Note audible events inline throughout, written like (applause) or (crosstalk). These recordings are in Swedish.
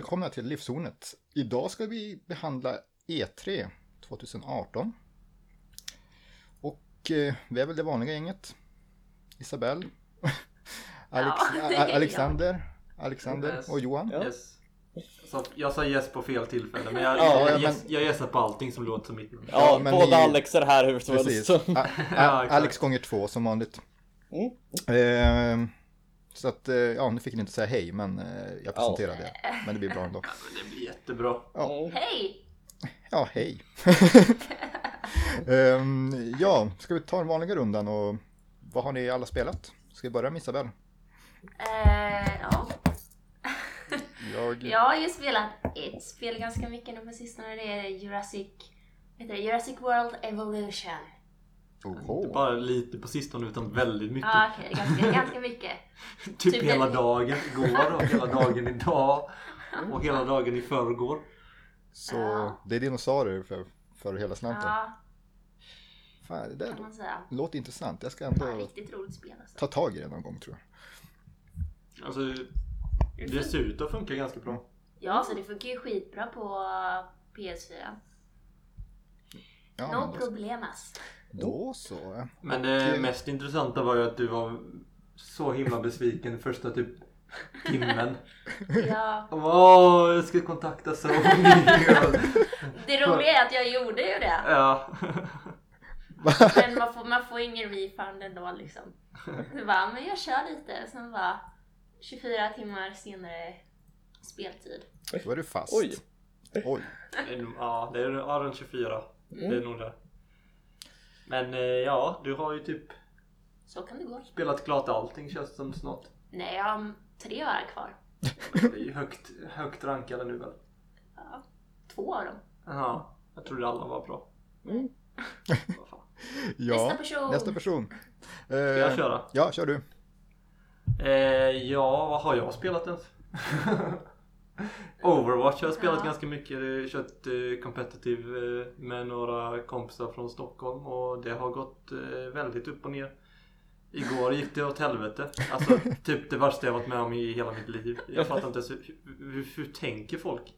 Välkomna till Livshornet. Idag ska vi behandla E3 2018. Och eh, vi är väl det vanliga gänget. Isabelle, (laughs) Alex, (laughs) Ja. Alexander, Alexander Yes. och Johan. Ja. Yes. Så jag sa yes på fel tillfälle men jag, Ja, jag, men- yes, jag gissar på allting som låter som mitt namn. Ja, men båda ni- Alex är här hur som helst. (laughs) Ja. Alex gånger två som vanligt. Mm. Eh, så att, eh, ja, nu fick ni inte säga hej, men eh, jag presenterar det. Men det blir bra ändå. (laughs) Ja, men det blir jättebra. Mm. Hej! Ja, hej. (laughs) Ehm, ja, ska vi ta den vanliga rundan och vad har ni alla spelat? Ska vi börja med Isabelle? Eh, ja. (laughs) Jag... Jag har ju spelat ett spel ganska mycket nu på sistone. Det är Jurassic, du, det, Jurassic World Evolution. Inte Oho. bara lite på sistone utan väldigt mycket. Ja, okej, ganska, ganska mycket. (laughs) typ typ hela dagen igår och hela dagen idag. (laughs) Och hela dagen i förrgår. Så Ja. det är dinosaurier för, för hela slanten. Ja, Fan, det där låter intressant. Jag ska ändå riktigt roligt spel alltså. ta tag i det någon gång tror jag. Alltså det ser ut att funka ganska bra. Ja, så det funkar ju skitbra på PS4. Ja, no då, problemas. Då mm. så. Men det eh, eh, mest intressanta var ju att du var så himla besviken första typ timmen. (laughs) ja. Åh, jag ska kontakta Sony. (laughs) det roliga är att jag gjorde ju det. Ja. (laughs) men man får, man får ingen refund ändå liksom. Du bara, men jag kör lite. Sen bara 24 timmar senare speltid. Då är du fast. Oj. Oj. Ja, det är Aron 24. Mm. Det är nog det. Men eh, ja, du har ju typ Så kan det gå. spelat klart allting känns det som snart. Nej, jag har tre örar kvar. Det är högt, högt rankade nu väl? Ja, två av dem. Ja, jag trodde alla var bra. Mm. Fan. (laughs) Ja, nästa person! Nästa person. Ska jag eh, köra? Ja, kör du. Eh, ja, vad har jag spelat ens? (laughs) (laughs) Overwatch har jag spelat Ja. ganska mycket. Kört eh, competitive eh, med några kompisar från Stockholm och det har gått eh, väldigt upp och ner. Igår gick det åt helvete. Alltså (laughs) typ det värsta jag varit med om i hela mitt liv. Jag fattar inte ens hur, hur, hur tänker folk?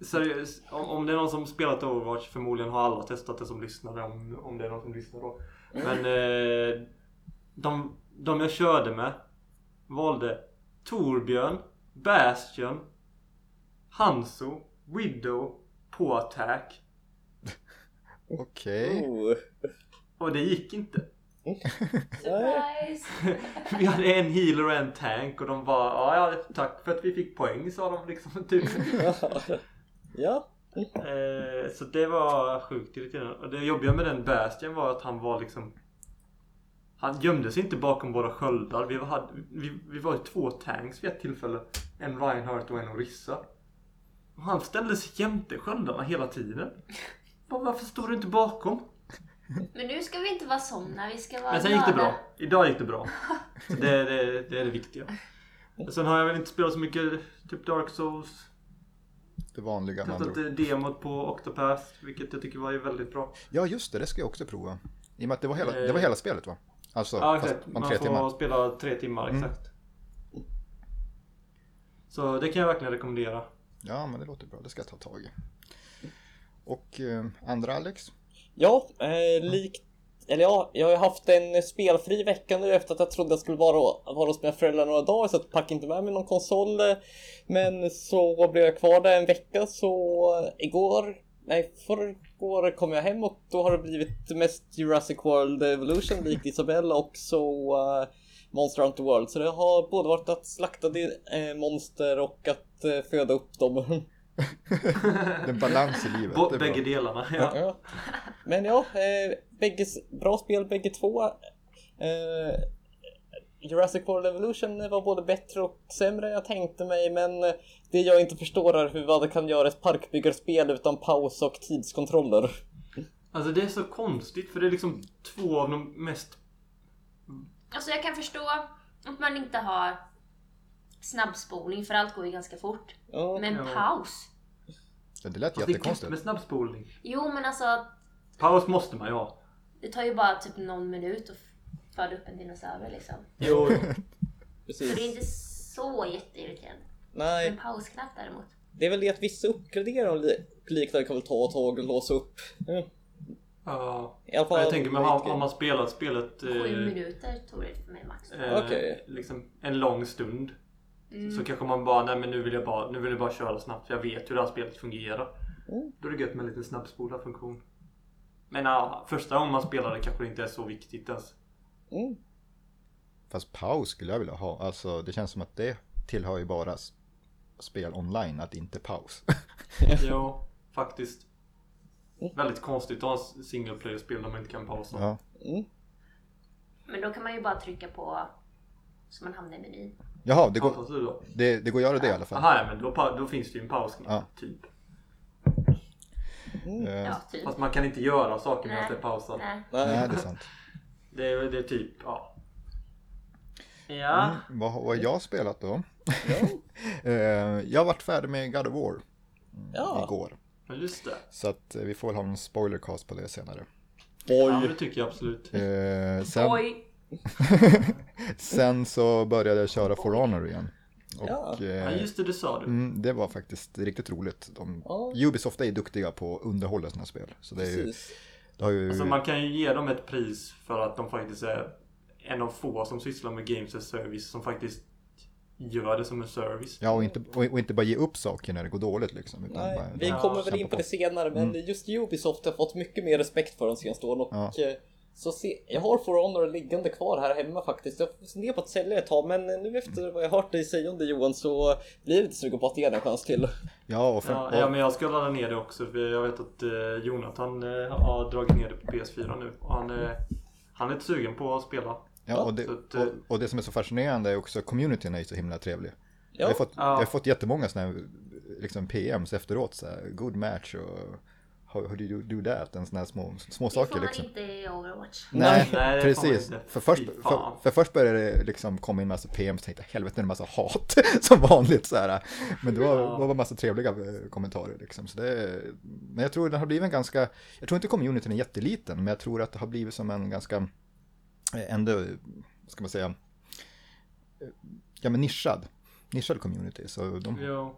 Seriöst, om, om det är någon som spelat Overwatch förmodligen har alla testat det som lyssnare om, om det är någon som lyssnar då. Men eh, de, de jag körde med valde Torbjörn, Bastion, Hanso, Widow på attack. Okej. Oh. Och det gick inte. Surprise! (laughs) Vi hade en healer och en tank och de bara ja, ja tack för att vi fick poäng sa de liksom (laughs) typ. (laughs) ja. Eh, så det var sjukt irriterande. Och det jobbiga med den Bastion var att han var liksom Han gömde sig inte bakom våra sköldar. Vi var, vi, vi var ju två tanks vid ett tillfälle. En Reinhardt och en Orissa. Och han ställde sig jämte sköldarna hela tiden. Bara, Varför står du inte bakom? Men nu ska vi inte vara såna, vi ska vara Men sen gick det glada. bra. Idag gick det bra. Så det, det, det är det viktiga. Sen har jag väl inte spelat så mycket typ Dark Souls. Det vanliga med andra Testat eh, demot på Octopath, vilket jag tycker var väldigt bra. Ja, just det. Det ska jag också prova. I och med att det var hela, det var hela spelet va? Alltså, Ja exakt. Man tre får timmar. spela tre timmar Mm. exakt. Så det kan jag verkligen rekommendera. Ja, men det låter bra. Det ska jag ta tag i. Och eh, andra Alex? Ja, eh, likt eller ja, jag har ju haft en spelfri vecka nu efter att jag trodde jag skulle vara, vara hos mina föräldrar några dagar så jag packade inte med mig någon konsol. Men så blev jag kvar där en vecka så igår, nej förrgår kom jag hem och då har det blivit mest Jurassic World Evolution likt Isabelle och så eh, Monster Hunter World. Så det har både varit att slakta de, eh, monster och att eh, föda upp dem. (laughs) Det är balans i livet. Bra. bägge delarna. Ja. Ja. Men ja, eh, bägge, bra spel bägge två. Eh, Jurassic World Evolution var både bättre och sämre än jag tänkte mig men eh, det jag inte förstår är hur vad det kan göra ett parkbyggarspel utan paus och tidskontroller. Alltså det är så konstigt för det är liksom två av de mest... Alltså jag kan förstå att man inte har snabbspolning för allt går ju ganska fort. Ja. Men paus? Ja, det lät Fast det är jättekonstigt. med snabbspolning. Jo men alltså Paus måste man ju ha. det tar ju bara typ någon minut att föda upp en dinosaurie liksom. Jo, (laughs) Så det är precis. inte så jätteirriterande. Nej, En pausknapp däremot. det är väl det att vissa uppgraderar och li- liknande kan väl ta ett tag och låsa upp. Mm. Ja. Fall. Jag tänker mig har, har man spelat spelet Sju eh, minuter tog det för mig max. eh, Okej. liksom en lång stund. Så kanske man bara, nej men nu vill jag bara, nu vill jag bara köra snabbt för jag vet hur det här spelet fungerar. Mm. Då är det gött med en liten snabbspola funktion. Men ja, första gången man spelar det kanske det inte är så viktigt ens. Mm. Fast paus skulle jag vilja ha. Alltså det känns som att det tillhör ju bara spel online, att inte paus. (laughs) Jo, faktiskt. Väldigt konstigt att ha en single player-spel där man inte kan pausa. ja. Mm. Men då kan man ju bara trycka på så man hamnar i menyn. Jaha, det går, det, det går att göra det i alla fall. Aha, ja, men då, då finns det ju en paus Ja. typ. Eh, Ja, typ. Fast man kan inte göra saker medan det är pausat. Nej. Nej, Nej. det är sant. Det är, det är typ, ja. Ja. Mm, vad har vad har jag spelat då? Ja. (laughs) Eh, jag har varit färdig med God of War Ja. igår. Just det. Så att eh, vi får väl ha en spoilercast på det senare. Ja, Oj. det tycker jag absolut. Eh, sen, Oj! (laughs) sen så började jag köra For Honor igen. Och Ja. Ja, eh, just det, det sa du. mm, det var faktiskt riktigt roligt. De, Ja. Ubisoft är ju duktiga på att underhålla sina spel. Så det, är ju, Precis. har ju... Alltså man kan ju ge dem ett pris för att de faktiskt är en av få som sysslar med games as service som faktiskt gör det som en service. Ja, och inte, och, och inte bara ge upp saker när det går dåligt liksom. Utan Nej, bara, vi Ja, kommer väl in på det senare men just Ubisoft har fått mycket mer respekt för de senaste åren och Ja. Så se, jag har For Honor liggande kvar här hemma faktiskt. Jag funderar på att sälja ett tag men nu efter vad jag hört dig säga om det Johan så blir det lite sugen på att ge den en chans till. Ja, och, för, Ja, och, ja, men jag ska ladda ner det också för jag vet att eh, Jonathan eh, har dragit ner det på PS4 nu och han, eh, han är lite sugen på att spela. ja, och, det, att, eh, och, och det som är så fascinerande är också communityn är ju så himla trevlig. Jag Ja, har fått, Ja. jag har fått jättemånga sådana här liksom PMs efteråt. Så här, good match och how, how do you do that? En sån här små, små Det saker får man liksom. inte i Overwatch. Nej, Nej, det precis. För först, för, för först började det liksom komma in massa PMs och tänkte helvete nu är det massa hat (laughs) som vanligt så här. Men det var, Ja. det var massa trevliga eh, kommentarer liksom. Så det, men jag tror det har blivit en ganska, jag tror inte communityn är jätteliten, men jag tror att det har blivit som en ganska, eh, ändå, vad ska man säga, eh, ja men nischad, nischad community. Så de, Jo.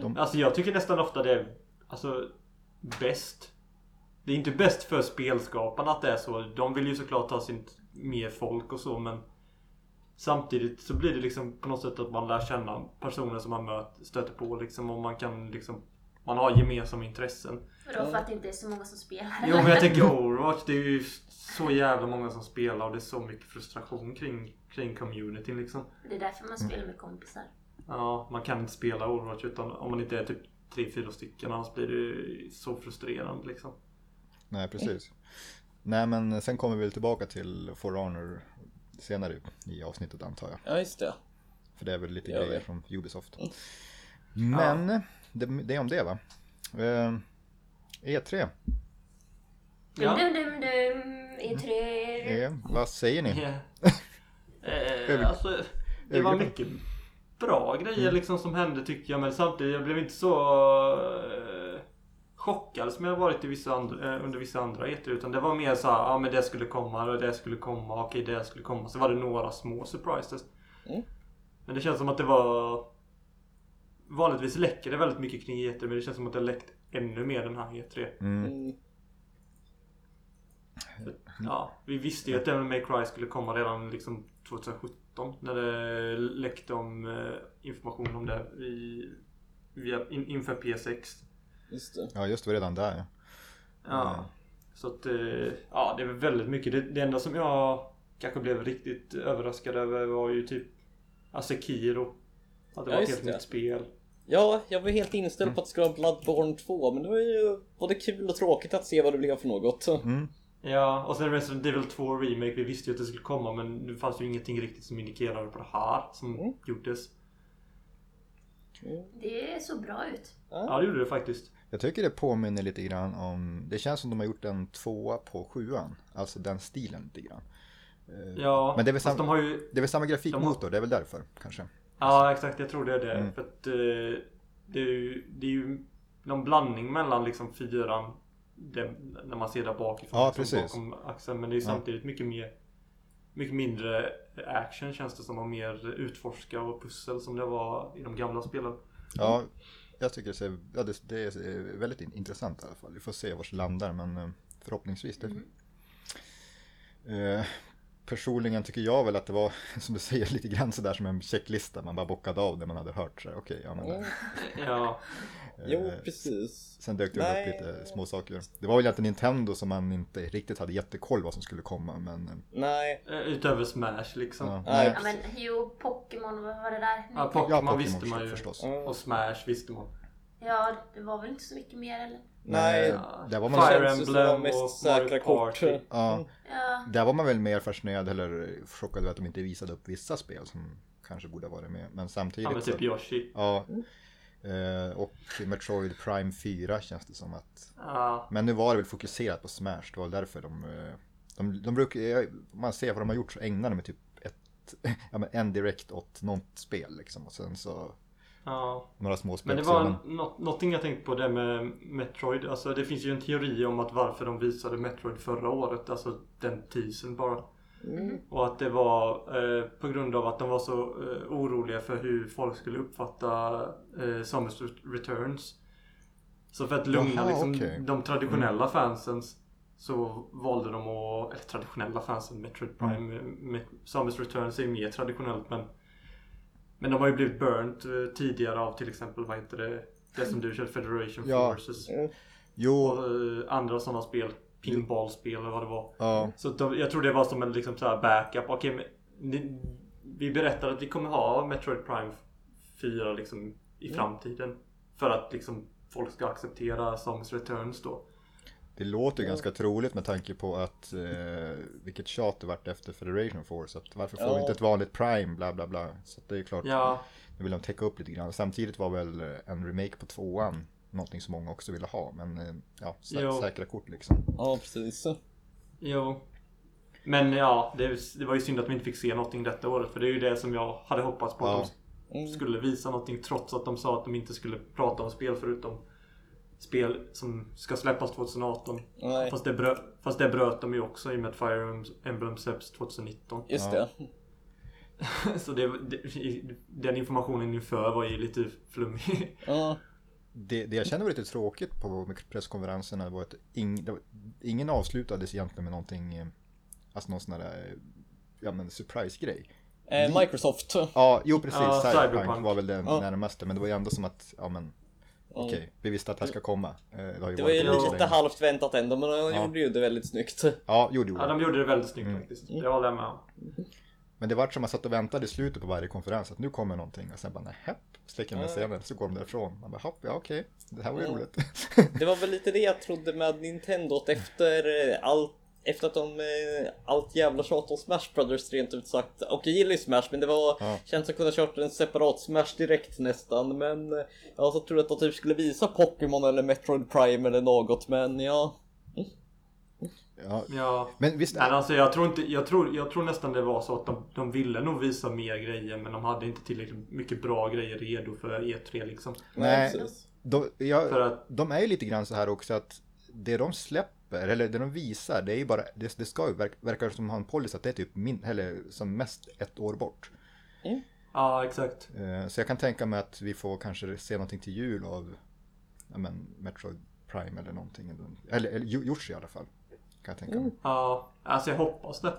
de Alltså jag tycker nästan ofta det är alltså, bäst. Det är inte bäst för spelskaparna att det är så. De vill ju såklart ha sin mer folk och så men Samtidigt så blir det liksom på något sätt att man lär känna personer som man möter, stöter på liksom och man kan liksom Man har gemensamma intressen. Vadå för att det inte är så många som spelar? Jo men jag tänker Overwatch, det är ju så jävla många som spelar och det är så mycket frustration kring, kring communityn liksom. Det är därför man spelar med kompisar. Ja, man kan inte spela Overwatch utan om man inte är typ 3-4 stycken annars blir det så frustrerande liksom. Nej, precis. Nej, men sen kommer vi tillbaka till For Honor senare i avsnittet antar jag. ja just det. För det är väl lite Gör grejer vi. från Ubisoft. Men det, det är om det va? Eh, E3, Ja. Dum, dum, dum, E3. eh, vad säger ni? Yeah. (laughs) eh, alltså, det var mycket bra grejer Mm. liksom som hände tycker jag men samtidigt jag blev inte så eh, chockad som jag varit i vissa andra, eh, under vissa andra E3 utan det var mer så här, ja men det skulle komma och det skulle komma, okej det skulle komma. Så var det några små surprises. Mm. Men det känns som att det var Vanligtvis läcker det väldigt mycket kring E3 men det känns som att det har läckt ännu mer den här E3. Mm, Mm. Ja, vi visste ju att Devil May Cry skulle komma redan liksom 2017 när det läckte om eh, information om det i, via, in, inför P6. Just det. ja, just det, var redan där. ja. Ja. Mm. Så att, eh, ja det är väl väldigt mycket. Det, det enda som jag kanske blev riktigt överraskad över var ju typ Asekiro. Att det Ja, var ett helt det. nytt spel. Ja, jag var helt inställd Mm. på att det skulle vara Bloodborne 2 men det var ju både kul och tråkigt att se vad det blev för något. Mm, Ja, och sen Resident Evil 2 Remake. Vi visste ju att det skulle komma men det fanns ju ingenting riktigt som indikerade på det här som Mm. gjordes. Det ser bra ut. Ja, det gjorde det faktiskt. Jag tycker det påminner lite grann om, det känns som de har gjort en tvåa på sjuan. Alltså den stilen lite grann. Eh, Ja, Men det är väl sam- de har ju... Det är väl samma grafikmotor, det är väl därför kanske. Ja, exakt. Jag tror det är det. Mm. För att eh, det, är ju, det är ju någon blandning mellan liksom fyran, det, när man ser där bakifrån. Ja, liksom. Bakom axeln. Men det är ju Ja. samtidigt mycket mer, mycket mindre action känns det som och mer utforska och pussel som det var i de gamla spelen. Ja, jag tycker det, ser, ja, det, det är väldigt in- intressant i alla fall. Vi får se var det landar, men eh, förhoppningsvis. Det. Eh, personligen tycker jag väl att det var, (laughs) som du säger, lite grann sådär som en checklista. Man bara bockade av det man hade hört. Så här, Okej, ja, men, Mm. (laughs) Ja, Jo, eh, precis. Sen dök det Nej. upp lite små saker. Det var väl egentligen Nintendo som man inte riktigt hade jättekoll vad som skulle komma. Men eh, Nej. eh, utöver Smash liksom. ja, Nej. Ja men jo, Pokémon, vad var det där? Ja, Pokémon ja, Pokémon visste man ju. förstås. Mm. Och Smash visste man. Ja, det var väl inte så mycket mer eller? Nej. Ja. Där var man, Fire Emblem mest och säkra kort. Ja, Ja, där var man väl mer fascinerad eller chockad över att de inte visade upp vissa spel som kanske borde ha varit med. Men samtidigt Ja men så- typ Yoshi. Ja. Eh, och Metroid Prime 4 känns det som att. Ja. Men nu var det väl fokuserat på Smash. Det var därför de... eh, De, de brukar, om man ser vad de har gjort så ägnar de typ ett, (laughs) ja, men en direkt åt något spel liksom. Och sen så ja. några små spel. Men det var något, någonting jag tänkte på det med Metroid. Alltså det finns ju en teori om att varför de visade Metroid förra året. Alltså den teasern bara. Mm. Och att det var eh, på grund av att de var så eh, oroliga för hur folk skulle uppfatta eh, Samus Returns. Så för att lugna Jaha, liksom, okej. de traditionella fansen så valde de att, eller traditionella fansen, Metroid Prime, mm. Samus Returns är ju mer traditionellt men Men de har ju blivit burnt eh, tidigare av till exempel, vad heter det? Det som du körde, Federation Ja. Forces. Jo, Och eh, andra sådana spel. Pinballspel eller vad det var. ja. Så de, jag tror det var som en liksom så här backup. Okej, men ni, vi berättar att vi kommer ha Metroid Prime 4 liksom i framtiden. För att liksom folk ska acceptera Samus Returns då. Det låter ju ganska troligt med tanke på att eh, vilket tjat det vart efter Federation Force. Att varför får Ja. vi inte ett vanligt Prime, bla bla bla. Så det är klart, Ja, nu vill de täcka upp lite grann. Samtidigt var väl en remake på tvåan någonting som många också ville ha. Men eh, ja, sä- Jo. säkra kort liksom. Ja, precis. jo. Men ja, det, det var ju synd att vi inte fick se någonting detta året. För det är ju det som jag hade hoppats på. Ja. Att de skulle visa någonting trots att de sa att de inte skulle prata om spel förutom spel som ska släppas 2018. Nej, Fast det, bröt, fast det bröt de ju också i och med att Fire Emblem släpps 2019. just Ja. det. (laughs) Så det, det, den informationen inför var ju lite flummig. (laughs) Ja, Det, det jag kände var lite tråkigt på presskonferenserna var att ing, det var, ingen avslutades egentligen med någonting, eh, alltså någon sån där, eh, ja men surprise-grej. eh, Microsoft. Ja, jo precis, Ja, Cyberpunk, Cyberpunk. var väl den Ja. närmaste, men det var ju ändå som att, ja men okej, vi visste att det här ska komma. Eh, Det, har ju Det var ju lite länge. halvt väntat ändå, men de Ja. gjorde ju det väldigt snyggt. Ja, jo, jo. Ja, de gjorde det väldigt snyggt Mm. faktiskt. Det håller jag med om. Men det var som man satt och väntade i slutet på varje konferens att nu kommer någonting och sen bara nähä, släcker Ja. scenen så går de därifrån. Man bara hopp, ja okej, det här var ju Ja. roligt. Det var väl lite det jag trodde med Nintendo att efter allt efter att de, eh, allt jävla tjat om Smash Brothers rent ut sagt. Och jag gillar ju Smash men det var, Ja. känns som att kunna kört en separat Smash direkt nästan. Men eh, jag trodde att de typ skulle visa Pokémon eller Metroid Prime eller något men ja. Ja. Ja. Men visst, Men alltså jag tror inte, jag tror, jag tror nästan det var så att de, de ville nog visa mer grejer men de hade inte tillräckligt mycket bra grejer redo för E3 liksom. Nej. de, ja, För att, de är ju lite grann så här också att det de släpper, eller det de visar, det är ju bara, det, det ska ju verka, verkar som ha en policy att det är typ min, eller som mest ett år bort. ja exakt. Eh, Så jag kan tänka mig att vi får kanske se någonting till jul av ja, men, Metroid Prime eller någonting. Eller, eller Yo- Yoshi i alla fall. Kan jag tänka mig. Ja, alltså jag hoppas det.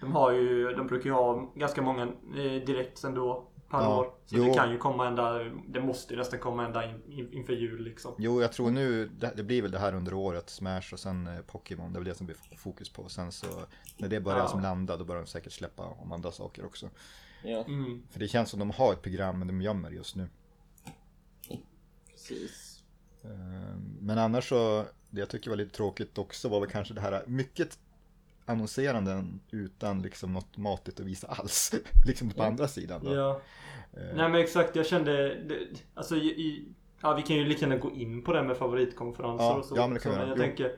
De har ju, de brukar ju ha ganska många eh, direkt ändå per Ja, år. Så jo. det kan ju komma ända, det måste ju nästan komma ända in, in, inför jul liksom. Jo, jag tror nu, det, det blir väl det här under året, Smash och sen eh, Pokémon, det är väl det som blir fokus på. Sen så, när det börjar Ja. som landa, då börjar de säkert släppa om andra saker också. Ja, Mm. För det känns som de har ett program, men de gömmer just nu. precis. Eh, Men annars så, det jag tycker var lite tråkigt också var väl kanske det här mycket annonseranden utan liksom något matigt att visa alls. (laughs) liksom på andra sidan då. Ja. Eh, Nej men exakt, jag kände, alltså i, i, ja vi kan ju lika gärna gå in på det med favoritkonferenser Ja, och så. ja, men det kan så jag Jo. tänker,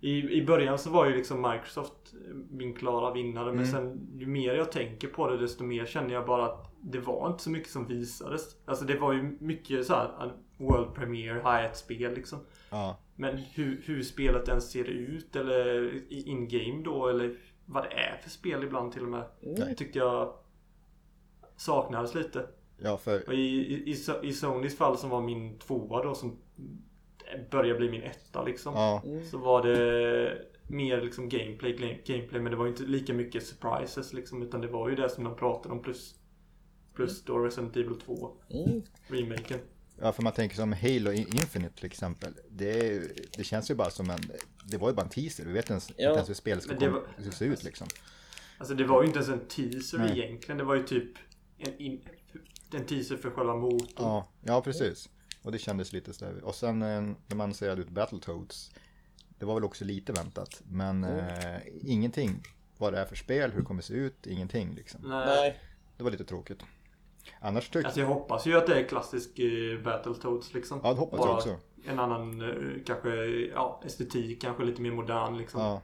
i, I början så var ju liksom Microsoft min klara vinnare men Mm. sen ju mer jag tänker på det desto mer känner jag bara att det var inte så mycket som visades. Alltså det var ju mycket så här World Premiere, Hyatt-spel liksom. Ja, Men hur, hur spelet ens ser ut eller in-game då eller vad det är för spel ibland till och med. Nej. Tyckte jag saknades lite. Ja, för Och i, i, i, So- i Sonys fall som var min tvåa då som började bli min etta liksom. ja, Så var det mer liksom gameplay, gameplay men det var inte lika mycket surprises liksom utan det var ju det som de pratade om plus Plus då Resident Evil 2 Mm. remaken. Ja, för man tänker som Halo Infinite till exempel. Det, är, det känns ju bara som en, det var ju bara en teaser. Vi vet ens, Ja. inte ens hur spelet ska komma, var- ser ut liksom. Alltså det var ju inte ens en teaser Nej. egentligen. Det var ju typ en, in, en teaser för själva motorn. Ja, ja precis. Och det kändes lite sådär. Och sen eh, när man annonserade ut Battletoads. Det var väl också lite väntat. Men eh, ingenting. Vad det är för spel, hur det kommer se ut, ingenting liksom. Nej. Det var lite tråkigt. Annars tyckte Alltså jag hoppas ju att det är klassisk eh, Battletoads liksom. Ja, det hoppas jag Bara också. En annan eh, kanske ja, estetik, kanske lite mer modern liksom. Ja,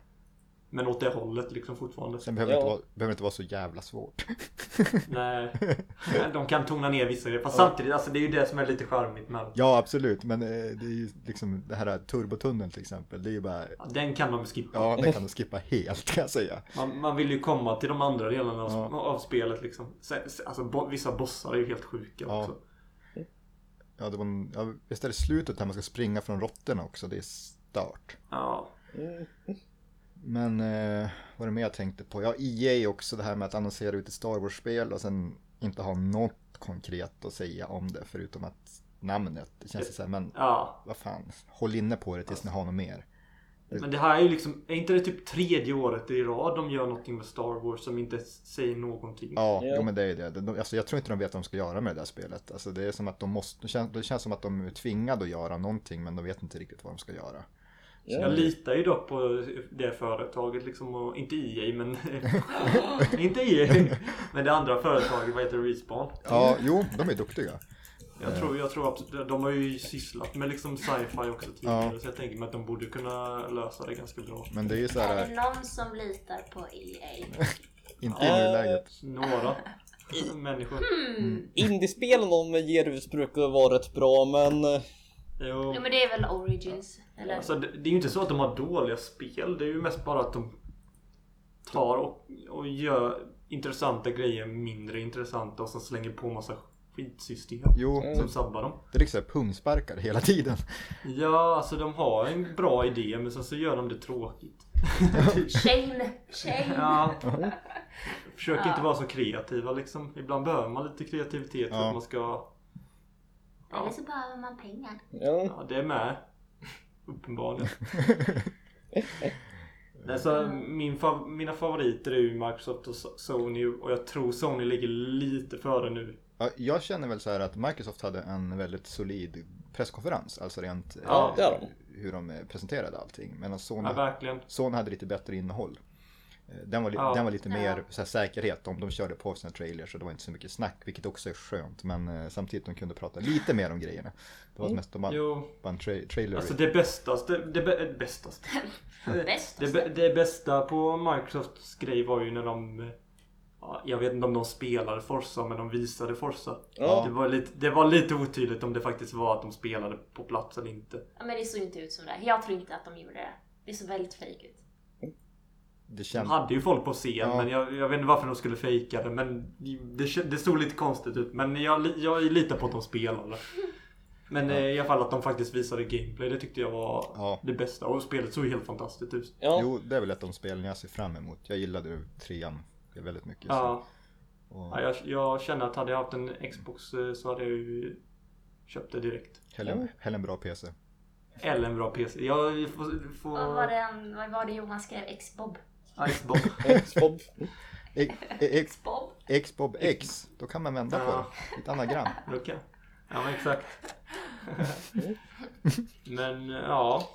Men åt det hållet liksom fortfarande. sen behöver det Ja. inte, vara, behöver inte vara så jävla svårt. (laughs) Nej. De kan tona ner vissa grejer. Fast samtidigt, alltså det är ju det som är lite charmigt med Ja, absolut. Men eh, det är ju liksom det här turbotunneln till exempel. Det är ju bara, ja, Den kan de skippa. ja, den kan du skippa helt kan jag säga. Man, man vill ju komma till de andra delarna av, Ja. av spelet liksom. Alltså bo, vissa bossar är ju helt sjuka Ja. också. Ja, det var en, ja, visst är det slutet här man ska springa från råttorna också. Det är start. Ja. Men eh, vad är det mer jag tänkte på? Ja, EA också det här med att annonsera ut ett Star Wars-spel och sen inte ha något konkret att säga om det förutom att namnet. Det känns så här, men Ja. vad fan, håll inne på det tills ni har något mer. Men det här är ju liksom, är inte det typ tredje året i rad de gör någonting med Star Wars som inte säger någonting? Ja, Ja. Jo, men det är det. De, alltså, jag tror inte de vet vad de ska göra med det där spelet. Alltså, det är som att de måste, det känns, det känns som att de är tvingade att göra någonting men de vet inte riktigt vad de ska göra. Ja. Jag litar ju dock på det företaget liksom och inte EA men (laughs) Inte EA Men det andra företaget, vad heter det? Respawn? Ja, jo, de är duktiga. Jag tror, jag tror att de har ju sysslat med liksom sci-fi också tidigare Ja. så jag tänker mig att de borde kunna lösa det ganska bra. Men det är ju så Är här, det någon som litar på EA? (laughs) inte i nuläget. Några människor. Hmm. Indiespelen de ger ut brukar vara rätt bra men... Jo. Jo men det är väl Origins? Eller? Alltså, det, det är ju inte så att de har dåliga spel. Det är ju mest bara att de tar och, och gör intressanta grejer mindre intressanta och så slänger på massa skitsystem Jo, som sabbar dem. det är liksom pungsparkar hela tiden. Ja, alltså de har en bra idé men sen så gör de det tråkigt. (laughs) Shane! Shane! Ja. Försök inte vara så kreativa liksom. Ibland behöver man lite kreativitet för Ja. att man ska... Eller så behöver man pengar. Ja. Ja, det är med. Uppenbarligen. (laughs) Alltså, min fav- mina favoriter är ju Microsoft och So- Sony och jag tror Sony ligger lite före nu. Ja, jag känner väl så här att Microsoft hade en väldigt solid presskonferens. Alltså rent Ja, eh, hur de presenterade allting. Medan Sony, Ja. Sony hade lite bättre innehåll. Eh, Den var, li- Ja. den var lite Ja. mer så här, säkerhet. De, de körde på sina trailers och det var inte så mycket snack. Vilket också är skönt. Men eh, samtidigt de kunde prata lite mer om grejerna. Det var mest de bara, bara en tra- trailer. alltså det bästaste, det bä- bästaste. (laughs) Bäst. Det, bä- det bästa på Microsofts grej var ju när de ja, Jag vet inte om de spelade Forza men de visade Forza. Ja. Det, var lite, det var lite otydligt om det faktiskt var att de spelade på plats eller inte. Ja, men det såg inte ut som det. Jag tror inte att de gjorde det. Det såg väldigt fejk ut. Det De känns, hade ju folk på scen Ja. men jag, jag vet inte varför de skulle fejka det men det, det såg lite konstigt ut. Men jag, jag litar på att de spelade. Men eh, i alla fall att de faktiskt visade gameplay det tyckte jag var Ja. det bästa. Och spelet såg ju helt fantastiskt ut. Ja. Jo, det är väl ett av de spelen jag ser fram emot. Jag gillade trean väldigt mycket. Ja. Så. Och Ja, jag, jag känner att hade jag haft en Xbox eh, så hade jag ju köpt det direkt. Hell en bra PC. Eller en bra PC. Jag får... får... Vad var det, vad var det Johan skrev? X-Bob? Xbox. Xbob. X, X, Bob? Xbob X, då kan man vända på det. Ett anagram. Okej. Ja men exakt. (laughs) men ja.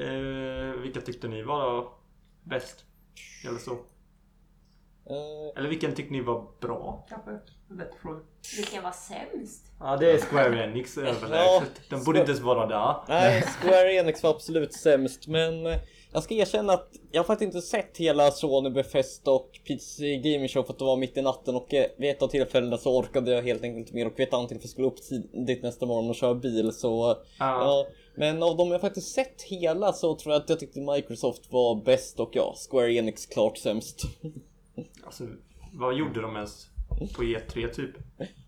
Eh, vilka tyckte ni var då bäst? Eller så? Eh, Eller vilken tyckte ni var bra? Kanske? Fråga. Vilken var sämst? Ja, det är Square Enix (laughs) överlägset. Den borde inte ens vara där. Nej, Square Enix var absolut sämst, men eh, jag ska erkänna att jag har faktiskt inte sett hela Sony Bethesda och PC Gaming Show för att det var mitt i natten och eh, vid ett av tillfällena så orkade jag helt enkelt inte mer och vid ett annat tillfälle skulle jag upp tidigt nästa morgon och köra bil så eh, Ja. Men av de jag faktiskt sett hela så tror jag att jag tyckte Microsoft var bäst och ja, Square Enix klart sämst. (laughs) Alltså, vad gjorde de ens på E3 typ?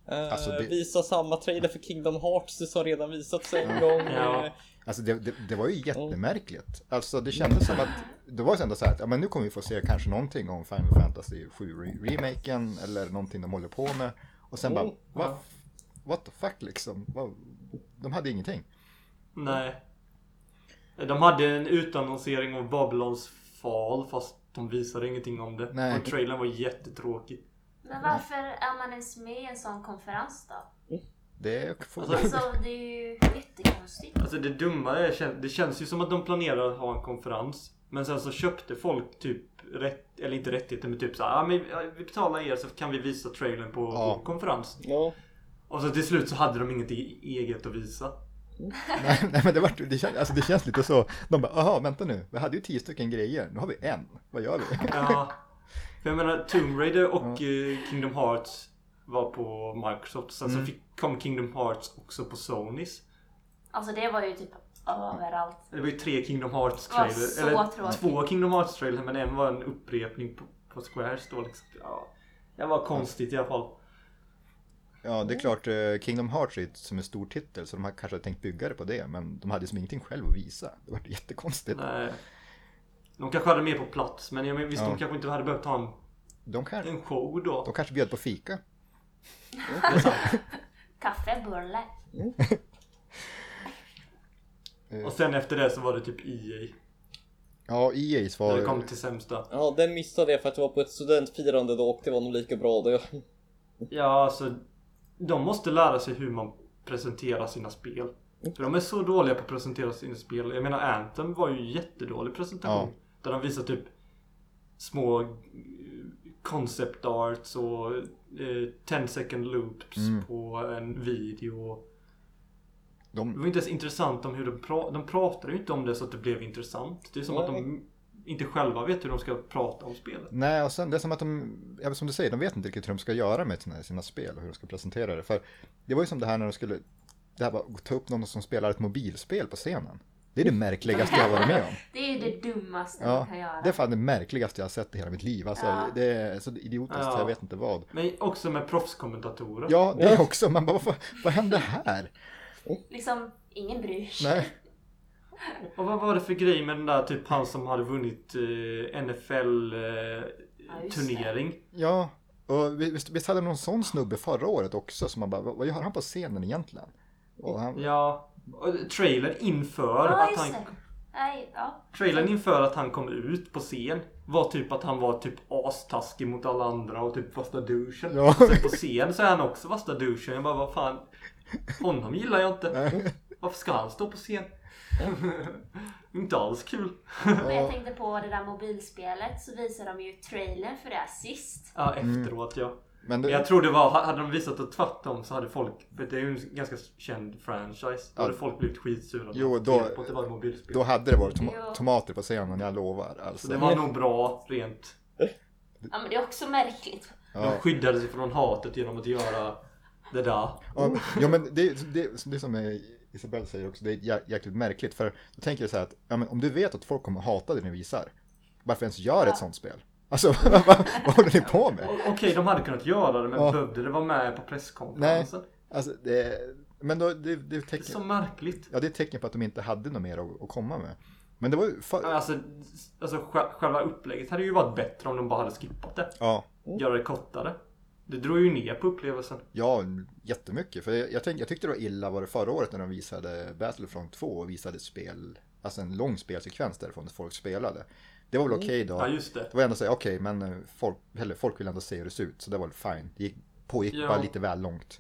Eh, Alltså, det- Visa samma trailer för Kingdom Hearts som redan visats en gång. Ja. Alltså det, det, det var ju jättemärkligt. Alltså det kändes som att det var ju ändå så här att ja, men nu kommer vi få se kanske någonting om Final Fantasy 7 re- remaken eller någonting de håller på med. Och sen bara, Mm, vad, ja. what the fuck liksom? De hade ingenting. Nej. De hade en utannonsering av Babylons fall fast de visade ingenting om det. Nej. Och trailern var jättetråkig. Men varför är man ens med i en sån konferens då? Det får, Alltså- Alltså det är ju jättekonstigt. Alltså det dumma är, det känns ju som att de planerar att ha en konferens. Men sen så köpte folk typ rätt, eller inte rättigheter men typ så här, ah, men ja, vi betalar er så kan vi visa trailern på Ja. vår konferens. Ja. Och så till slut så hade de inget e- eget att visa. nej, nej men det, var, det, känns, alltså det känns lite så. De bara, aha vänta nu, vi hade ju tio stycken grejer, nu har vi en. Vad gör vi? Ja. För jag menar Tomb Raider och eh, Kingdom Hearts var på Microsoft. Sen Mm. så fick, kom Kingdom Hearts också på Sonys. Alltså det var ju typ överallt. Det var ju tre Kingdom Hearts Det var trailer. så Eller tråkigt. två Kingdom Hearts trailer men en var en upprepning på, på Squares då liksom. Ja. Det var konstigt i alla fall. Ja, det är klart, eh, Kingdom Hearts är som en stor titel så de har kanske tänkt bygga det på det. Men de hade som ingenting själv att visa. Det var jättekonstigt. Nej. De kanske hade mer på plats men jag men, visst Ja. de kanske inte hade behövt ha en, De, kan, en show då. de kanske bjöd på fika. Det är sant. Kaffe, bulle. Och sen efter det så var det typ EA. Ja, EA's När det var... kom till sämsta. ja, den missade jag för att jag var på ett studentfirande då och det var nog lika bra det. Ja, alltså. De måste lära sig hur man presenterar sina spel. För de är så dåliga på att presentera sina spel. Jag menar Anthem var ju jättedålig presentation. Där de visar typ små concept arts och eh, 10 second loops Mm. på en video. Det De, var inte ens intressant om hur de pratar. De pratar ju inte om det så att det blev intressant. Det är som att de inte själva vet hur de ska prata om spelet. nej, och sen det är som att de, ja, som du säger, de vet inte riktigt hur de ska göra med sina, sina spel och hur de ska presentera det. För det var ju som det här när de skulle, det här var att ta upp någon som spelar ett mobilspel på scenen. Det är det märkligaste jag har varit med om. (laughs) Det är det dummaste Ja, man kan göra. det är fan det märkligaste jag har sett i hela mitt liv. Alltså, Ja. Det är så idiotiskt, Ja. jag vet inte vad. Men också med proffskommentatorer. Ja, det också. Man bara, vad, vad hände här? Liksom, ingen bryr sig. Nej, Och vad var det för grej med den där typ han som hade vunnit eh, NFL eh, Ja, turnering? ja. Och vi- visst, visst hade någon sån snubbe förra året också som man bara, vad, vad gör han på scenen egentligen? Och han, Ja, trailern inför Ja, att han. Nej, ja. Trailern inför att han kom ut på scen var typ att han var typ astaskig mot alla andra och typ värsta douchen. Ja. Sen på scen så är han också värsta douchen. Jag bara, vad fan. Honom gillar jag inte. Varför ska han stå på scen? (laughs) inte alls kul. Men jag tänkte på det där mobilspelet så visade de ju trailern för det här sist. Ja, efteråt ja. Men Men det, jag tror det var, hade de visat det tvärtom så hade folk, för det är ju en ganska känd franchise. Då hade folk blivit skitsura. Jo, då- det på att det var ett mobilspel. då hade det varit tom- Ja. tomater på scenen, jag lovar. Så Alltså. det var nog bra rent. Ja men det är också märkligt. Ja. De skyddade sig från hatet genom att göra det där. Ja, ja men det, det, det som är, Isabelle säger också, det är jä- jäkligt märkligt. För då tänker jag så här att ja, men om du vet att folk kommer hata det ni visar, varför ens gör ett sånt spel? Alltså (laughs) vad, vad, vad håller ni på med? Okej, de hade kunnat göra det men Ja. behövde det vara med på presskonferensen? Alltså, det, men då, det, det, är Det är tecken, så märkligt. ja, det är ett tecken på att de inte hade något mer att, att komma med. Men det var ju för, Alltså, alltså sj- själva upplägget hade ju varit bättre om de bara hade skippat det. ja, Göra det kortare. Det drog ju ner på upplevelsen. ja, jättemycket. För jag, jag, tänk, jag tyckte det var illa var det förra året när de visade Battlefront 2 och visade spel, alltså en lång spelsekvens därifrån där folk spelade. Det var väl okej då. Ja, just det. Det var ändå så här, okej, men eh, folk, eller folk vill ändå se hur det ser ut, så det var väl fine. Det gick, pågick Ja. bara lite väl långt.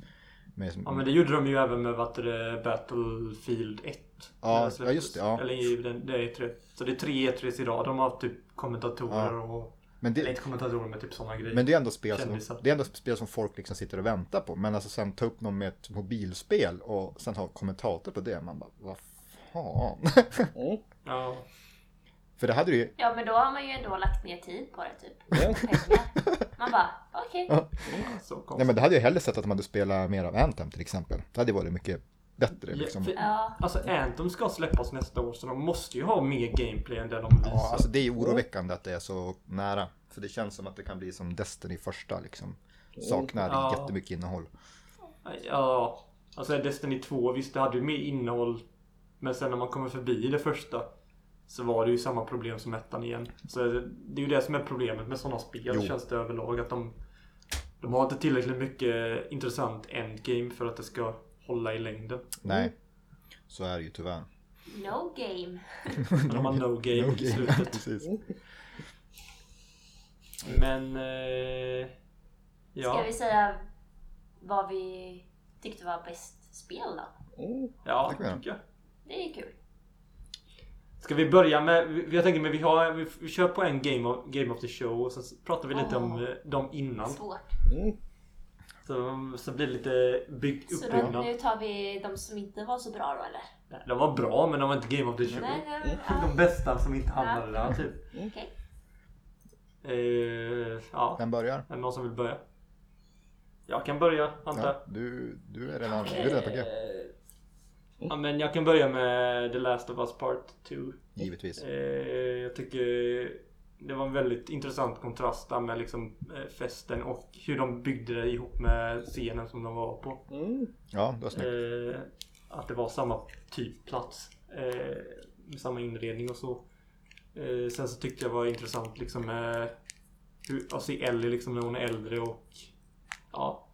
Med, Ja men det gjorde de ju även med vad det, Battlefield 1. Ja, ja, just det, ja. Eller i den, det är tre. Så det är tre E3s i rad. De har haft typ kommentatorer och Men Eller det, inte kommentatorer med typ sådana grejer. men det är ändå spel som, det är ändå spel som folk liksom sitter och väntar på. Men alltså sen ta upp någon med ett mobilspel och sen ha kommentator på det. Man bara, vad fan. Mm. (laughs) Ja. För det hade du ju, Ja men då har man ju ändå lagt ner tid på det typ. Ja. Pengar. Man bara, okej. Ja. Så konstigt. nej men det hade jag hellre sett att de hade spelat mer av Anthem till exempel. Det hade varit mycket bättre Ja, liksom. för- Ja. Alltså Anthem ska släppas nästa år så de måste ju ha mer gameplay än det de visar. Ja, alltså det är ju oroväckande att det är så nära. För det känns som att det kan bli som Destiny första liksom. Saknar Ja. jättemycket innehåll. Ja, alltså Destiny 2 visst det hade ju mer innehåll. Men sen när man kommer förbi det första så var det ju samma problem som ettan igen. Så det är ju det som är problemet med sådana spel Jo. känns det överlag. Att de, de har inte tillräckligt mycket intressant endgame för att det ska hålla i längden. Nej, så är det ju tyvärr. No game. Men (laughs) de har no (laughs) game No i slutet. (laughs) Precis. Men... Eh, ja. Ska vi säga vad vi tyckte var bäst spel då? Mm. Ja, Det tycker jag. Det är kul. Ska vi börja med, vi- jag tänker men vi, har, vi, vi kör på en game of, game of the show och sen pratar vi lite om Åh. eh, dem innan. Svårt. Mm. Så, så blir det lite bygg, Så då, uppbyggnad. nu tar vi de som inte var så bra då eller? Nej, De var bra men de var inte game of the show. Nej, nej, De ja, bästa som inte hamnade där typ. okej. Eh, ja, Vem börjar? är det någon som vill börja? Jag kan börja antar jag. Ja, du, du är redan, du är redan på G. Eh, Ja men jag kan börja med The Last of Us Part 2. Givetvis. Eh, jag tycker det var en väldigt intressant kontrast där med liksom eh, festen och hur de byggde det ihop med scenen som de var på. Mm. Ja, det var snyggt. Eh, att det var samma typ plats. Eh, med samma inredning och så. Eh, sen så tyckte jag var intressant liksom med hur, att se Ellie liksom när hon är äldre och ja,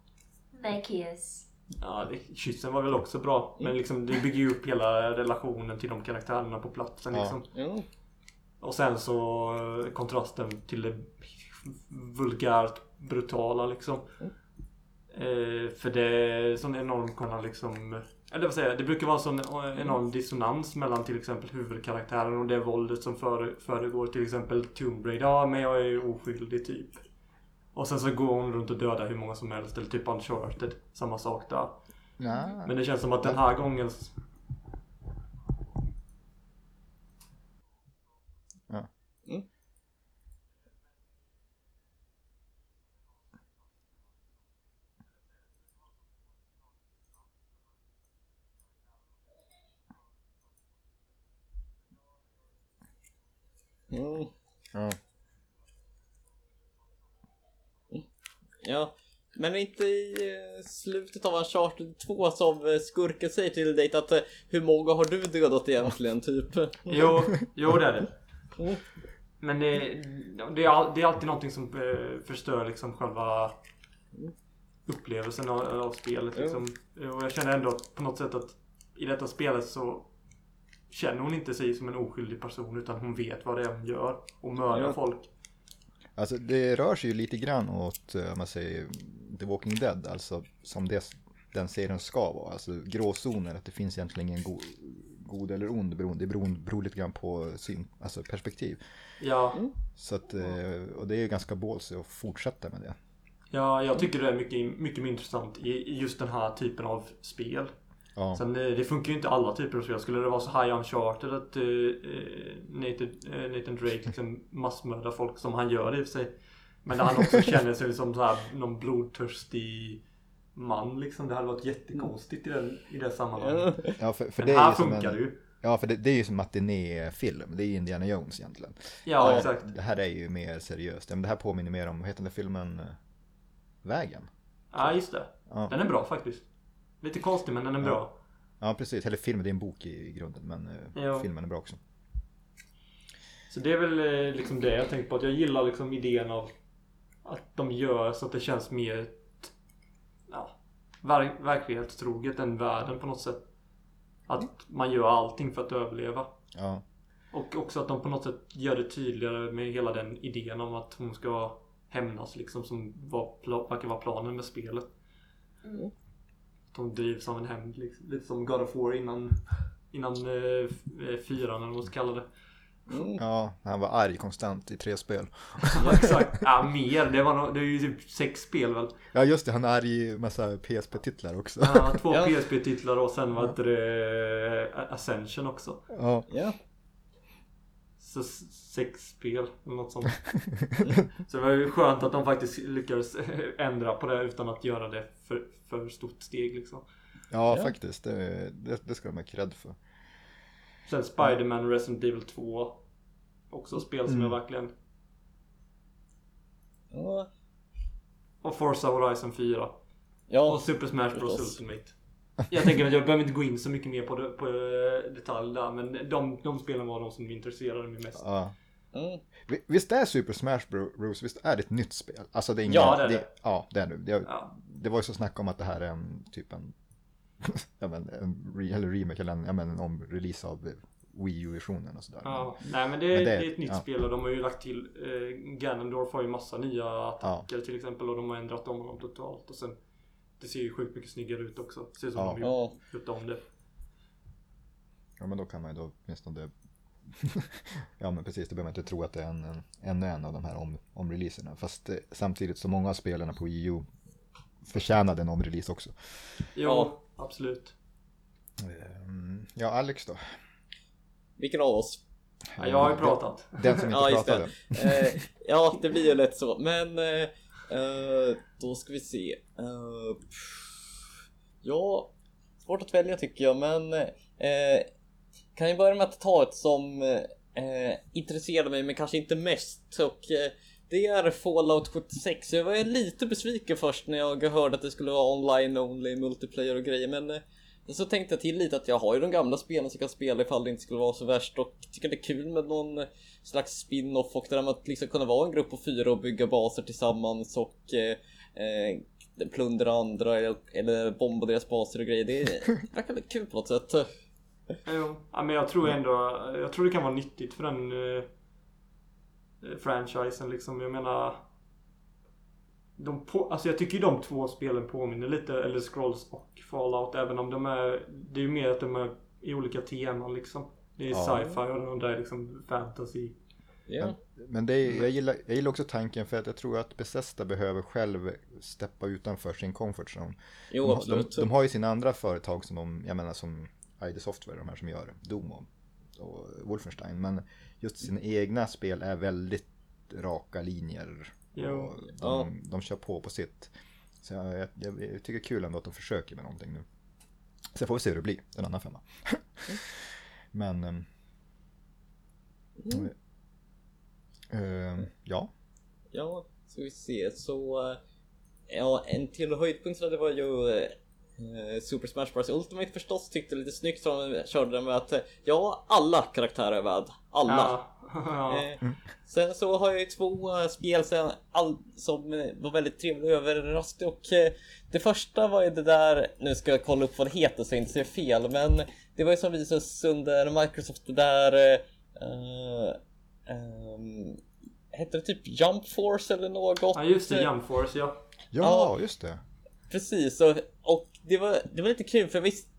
kiss. Ja, kyssen var väl också bra. Men liksom det bygger ju upp hela relationen till de karaktärerna på platsen Ja. liksom. Ja. Och sen så eh, kontrasten till det vulgärt brutala liksom. Eh, för det är sån enorm kunna liksom eller vad säger jag, det brukar vara sån enorm dissonans mellan till exempel huvudkaraktären och det våldet som före, föregår till exempel Tomb Raider. Ja, men jag är ju oskyldig typ. Och sen så går hon runt och dödar hur många som helst. Eller typ Uncharted. Samma sak där. Ja. Men det känns som att den här gången... Ja. Mm. Mm. Ja. Ja, men inte i eh, slutet av Uncharted 2 som eh, skurken säger till dig att eh, hur många har du dödat egentligen (laughs) typ? Jo, jo det är det. Mm. Men det, det, är, det är alltid någonting som förstör liksom själva upplevelsen av, av spelet. Liksom. Och jag känner ändå på något sätt att i detta spelet så känner hon inte sig som en oskyldig person utan hon vet vad det är hon gör och mördar Ja. folk. Alltså det rör sig ju lite grann åt, eh, om man säger, The Walking Dead, alltså som det, den serien ska vara. Alltså gråzoner, att det finns egentligen ingen go, god eller ond beroende. Det beror, beror lite grann på syn, alltså perspektiv. Ja, Så att, eh, och det är ju ganska ballsy att fortsätta med det. ja, jag tycker det är mycket, mycket mer intressant i just den här typen av spel. Ja, Sen eh, det funkar ju inte alla typer av spel. Skulle det vara så high uncharted att uh, Nathan, eh, Nathan Drake liksom massmördar folk som han gör i och för sig. Men där han också (laughs) känner sig som så här, någon blodtörstig man liksom. Det hade varit jättekonstigt i, den, i det sammanhanget. Ja. ja för, för Men det är här funkar en, det ju. Ja, för det, det är ju som matinéfilm. Det är Indiana Jones egentligen. Ja, Och exakt. Det här är ju mer seriöst. Ja, Men det här påminner mer om, vad heter den filmen? Vägen? Ja, just det. Ja. Den är bra faktiskt. Lite konstig men den är bra. Ja, precis. Eller film, det är en bok i, i grunden. Men eh, Ja. filmen är bra också. Så det är väl eh, liksom det jag tänker på. Att jag gillar liksom idén av att de gör så att det känns mer ja, ver verklighetstroget än världen på något sätt. Att man gör allting för att överleva. Ja, Och också att de på något sätt gör det tydligare med hela den idén om att hon ska hämnas liksom som var, verkar vara planen med spelet. Mm. Hon drivs av en hämnd liksom. Lite som God of War innan, innan eh, eh, fyran eller vad man ska kalla det. Mm. Ja, han var arg konstant i tre spel. Ja, exakt. Ja, mer. Det, var nog, det är ju typ sex spel väl? Ja, just det, han är arg i massa PSP-titlar också. Ja, två Ja. PSP-titlar och sen var det eh, Ascension också. Ja, Ja. Så sex spel eller något sånt. (laughs) Så det var ju skönt att de faktiskt lyckades ändra på det utan att göra det för, för stort steg liksom. ja, Ja. faktiskt. Det, det, det ska de ha cred för. Sen Spider-Man och Resident Evil 2. Också spel som Mm. jag verkligen... Ja. Och Forza Horizon 4. Och Ja. Super Smash Bros förstås. Ultimate. Jag tänker att jag behöver inte gå in så mycket mer på, det, på eh, detalj där men de, de spelen var de som intresserade mig mest. Ja. Mm. Vi- Visst är Super Smash Bros. Visst är det ett nytt spel? Alltså det är inga, Ja, det är det. Ja, det är det. Det, Ja. det var ju så snack om att det här är en typ en, (laughs) ja, men, en re, eller remake eller en, ja, men, en omrelease av Wii U-versionen och sådär. Ja, nej men det, Men det, det- är ett nytt ja. spel och de har ju lagt till eh, Ganondorf har ju massa nya attacker till exempel och de har ändrat om honom totalt och sen Det ser ju sjukt mycket snyggare ut också. Det ser ut som Ja. de har Ja. gjort om det. Ja men då kan man ju då åtminstone Ja men precis, då behöver man inte tro att det är en, en, ännu en av de här om, omreleaserna. Fast eh, samtidigt så många av spelarna på EU förtjänade en omrelease också. Ja. absolut. Ehm, Ja, Alex då? Vilken av oss? Ja, jag har ju pratat. Den, som inte (laughs) Ja, just det. pratade. Eh, ja, det blir ju lätt så. Men eh, eh, då ska vi se. Eh, ja, svårt att välja tycker jag, men eh, kan jag börja med att ta ett som eh, intresserade mig, men kanske inte mest. Och eh, det är Fallout 76. Jag var lite besviken först när jag hörde att det skulle vara online only, multiplayer och grejer, men eh, så tänkte jag till lite att jag har ju de gamla spelen som jag kan spela ifall det inte skulle vara så värst och tycker det är kul med någon slags spin-off och det där med att liksom kunna vara en grupp på fyra och bygga baser tillsammans och eh, eh, plundra andra eller, eller bomba deras baser och grejer. Det (laughs) verkar kul på något sätt. Jo, ja, men jag tror ändå, jag tror det kan vara nyttigt för den eh, eh, franchisen liksom. Jag menar de på, alltså jag tycker ju de två spelen påminner lite, eller Scrolls och Fallout, även om de är, det är ju mer att de är i olika teman liksom. Det är Ja. sci-fi och de där är liksom fantasy. Ja, Men det är, jag, gillar, jag gillar också tanken för att jag tror att Bethesda behöver själv steppa utanför sin comfort zone. jo de, absolut. De, de har ju sina andra företag som de, jag menar som ID Software, de här som gör Doom och, och Wolfenstein. Men just sina egna spel är väldigt raka linjer. Jo. Och de, Ja. de kör på på sitt. Så jag, jag, jag, tycker det är kul ändå att de försöker med någonting nu. Sen får vi se hur det blir, en annan femma. (laughs) Men... ehm, ehm, ja, Ja, ska vi se. Så... eh, Ja, en till höjdpunkt så det var ju eh, Super Smash Bros Ultimate förstås. Tyckte lite snyggt som de körde det med att eh, ja, alla karaktärer är värd. Alla. Ja. (laughs) ja. Eh, sen så har jag ju två eh, spel sen, all, som eh, var väldigt trevliga och överraskade och eh, det första var ju det där, nu ska jag kolla upp vad det heter så jag inte säger fel, men det var ju som visades under Microsoft det där eh, eh, ehm, Hette det typ Jump Force eller något? ja just det, Jump Force ja. ja, Ja. just det. Precis, och, och det, var, det var lite kul för jag visste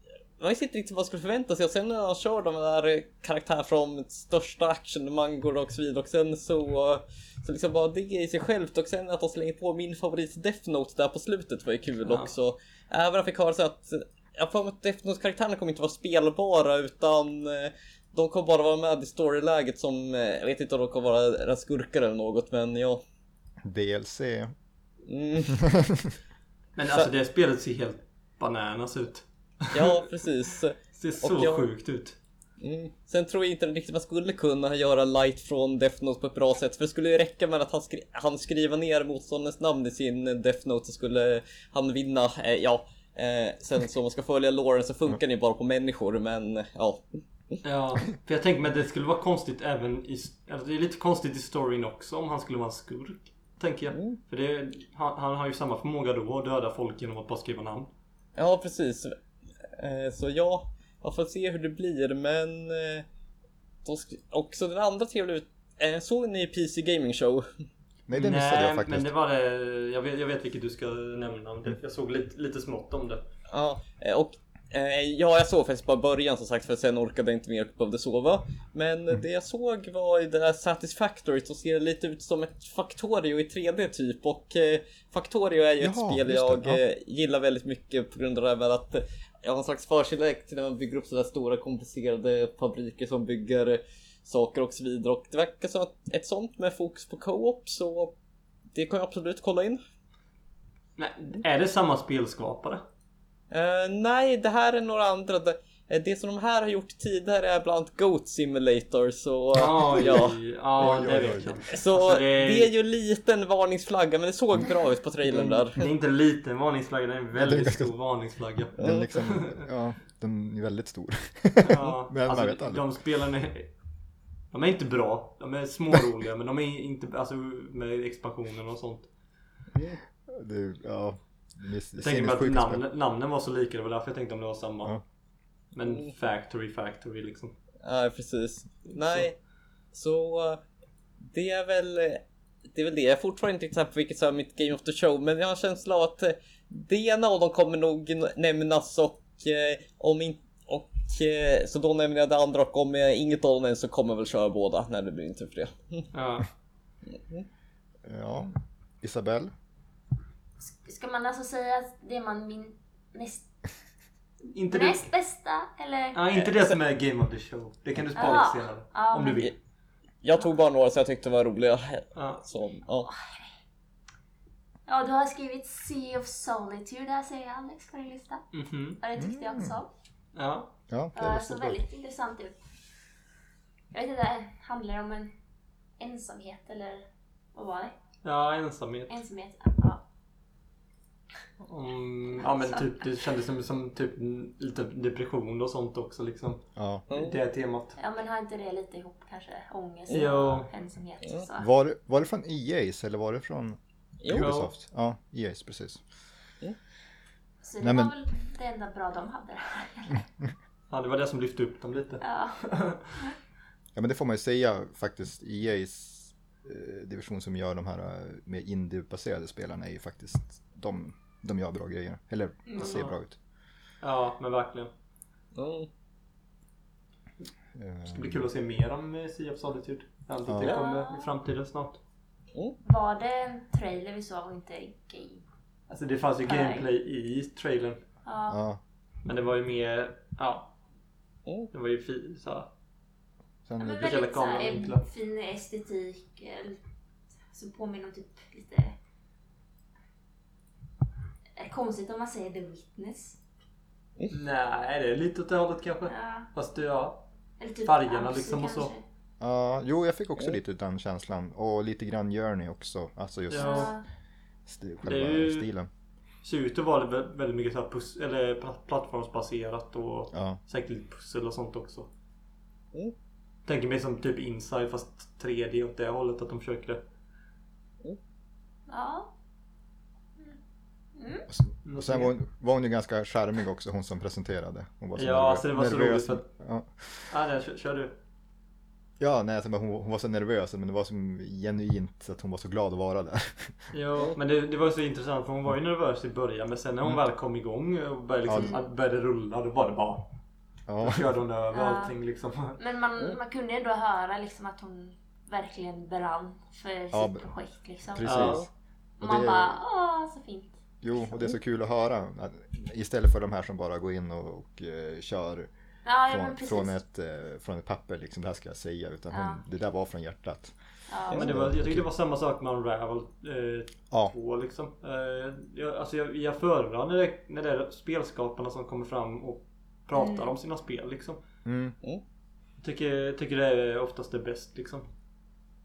man visste inte riktigt vad man skulle förvänta sig och sen när jag kör de där karaktär från största action, mangor och så vidare och sen så, så liksom bara det i sig självt och sen att de slänger på min favorit Death Note där på slutet var ju kul Ja. också. Även om jag fick höra så att jag mig att Death Note-karaktärerna kommer inte vara spelbara utan eh, de kommer bara vara med i storyläget som, eh, jag vet inte om de kommer vara skurkar eller något men ja. DLC. Mm, (laughs) Men alltså det spelet ser helt bananas ut. ja, precis. (laughs) Det ser så jag- sjukt ut. Mm. Sen tror jag inte riktigt man skulle kunna göra light från Death Note på ett bra sätt. För det skulle ju räcka med att han, skri han skriver ner motståndarens namn i sin Death Note så skulle han vinna. Eh, ja, eh, sen så om man ska följa Lauren så funkar det ju bara på människor. Men ja, Ja, för jag tänker mig att det skulle vara konstigt även i... Alltså det är lite konstigt i storyn också om han skulle vara en skurk. Tänker jag. Mm. För det, han, han har ju samma förmåga då att döda folk genom att bara skriva namn. ja precis. Eh, så ja, jag får se hur det blir. Men eh, då också den andra trevliga ut. Eh, såg ni PC Gaming Show? (laughs) Nej, det missade jag faktiskt. men det var det... Jag vet, jag vet vilket du ska nämna. Det- Jag såg lite, lite smått om det. Ja, och ja, jag såg faktiskt bara början som sagt för sen orkade jag inte mer och behövde sova. Men Mm. det jag såg var i det där Satisfactory som ser lite ut som ett Factorio i 3D typ. Och eh, Factorio är ju ett Jaha, spel just det, jag ja. eh, gillar väldigt mycket på grund av det här att eh, jag har en slags förkärlek till när man bygger upp sådär stora komplicerade fabriker som bygger eh, saker och så vidare. Och det verkar som att ett sånt med fokus på co-op så det kan jag absolut kolla in. Nej, är det samma spelskapare? Eh, nej, det här är några andra. Det, eh, det som de här har gjort tidigare är bland annat Goat Simulator så... Oj, ja. ja, Oj, det oj, vet oj. jag. Så Alltså, det det... är- är ju en liten varningsflagga men det såg bra ut på trailern där. Det är inte en liten varningsflagga, det är en väldigt ganska- stor varningsflagga. Den, liksom, (laughs) ja, den är väldigt stor. Ja, (laughs) Men man alltså, vet aldrig. de spelarna är, De är inte bra. De är småroliga men de är inte, alltså med expansionen och sånt. Det, ja, är Jag tänkte mig att namn, namnen var så lika, det var därför jag tänkte om det var samma. Ja. Men Factory, Factory liksom. Ja, precis. Nej, så eh, det är väl det är väl det. Jag är fortfarande inte exakt på vilket som är mitt Game of the Show, men jag har en känsla av att eh, det ena av dem kommer nog nämnas och eh, om inte och eh, så då nämner jag det andra och om jag inget av dem så kommer jag väl köra båda när det blir inte för det. Ja. (laughs) Ja, Isabelle. Ska man alltså säga att det är man min näst, (laughs) Inte det, näst bästa eller? ja, inte det som är Game of the Show. Det kan du spara Ja. senare. Ja, om du vill. Jag tog bara några som jag tyckte var roliga. Ja. Så, ja. Ja, du har skrivit Sea of Solitude där säger Alex på din lista. Mhm. Ja, det tyckte jag också. Ja. Ja, det det såg bra. väldigt intressant ut. Jag vet inte, handlar det om en ensamhet eller vad var det? Ja, ensamhet. Ensamhet, ja. Mm, ja men typ det kändes som, som typ en- lite depression och sånt också liksom. Ja. Det är temat. Ja men har inte det lite ihop kanske? Ångest Jo. och ensamhet Ja. så. Var, var det från EA's eller var det från Jo. Ubisoft? Ja, EA's precis. Så det Nej, men- var väl det enda bra de hade. (laughs) Ja det var det som lyfte upp dem lite. Ja. (laughs) Ja men det får man ju säga faktiskt. EA's eh, division som gör de här eh, mer indie-baserade spelarna är ju faktiskt de, de gör bra grejer. Eller det ser bra ut. Ja men verkligen. Mm. Eh, Det ska bli kul att se mer om eh, Sea of Solitude. Att det Ja. kommer i framtiden snart. Var det en trailer vi såg och inte game? Alltså det fanns ju gameplay i trailern. Ja. Ja, Men det var ju mer, ja. Mm. Det var ju fi, så sen, Men Speciella väldigt såhär, fin estetik. eh, Som påminner om typ lite... Är det konstigt om man säger The Witness? Nej det är lite åt det hållet kanske. Ja. Fast det, ja. Eller typ Färgerna Banksy liksom och så. kanske. ja, jo jag fick också lite den känslan. Och lite grann Journey också. Alltså just Ja. Ja. sti- Det själva är ju- stilen. Ser ut att vara vä- väldigt mycket så här pus- eller pla- plattformsbaserat och Ja, säkert lite pussel och sånt också. Mm. Tänker mig som typ inside fast 3D åt det hållet att de försöker det. Ja. Och sen var hon, var hon ju ganska charmig också hon som presenterade. Hon var så Ja, nervös- alltså det var så nervös. roligt för att- Ja. Ah, nej, kör, kör du. Ja, nej, alltså, hon, hon var så nervös men det var som genuint att hon var så glad att vara där. (laughs) Jo, men det, det var så intressant för hon var ju nervös i början men sen när hon väl kom igång och började, liksom, Ja. att började rulla då var det bara Ja, Då körde hon över Ja. allting liksom. Men man, man kunde ändå höra liksom att hon verkligen brann för Ja, sitt projekt liksom. precis. Ja. Och man det- bara, åh så fint. Jo, och det är så kul att höra. Att, istället för de här som bara går in och, och eh, kör Ja, ja från, precis. från, ett, eh, från ett papper, liksom, det här ska jag säga. Utan hon, Ja. det där var från hjärtat. Ja, Men det var, jag tyckte det var samma sak med Unravel eh, Ja, 2 liksom. Eh, jag, alltså jag, jag föredrar när det, när det är spelskaparna som kommer fram och pratar Mm. om sina spel liksom. mm, Jag tycker, tycker det är oftast det bäst liksom.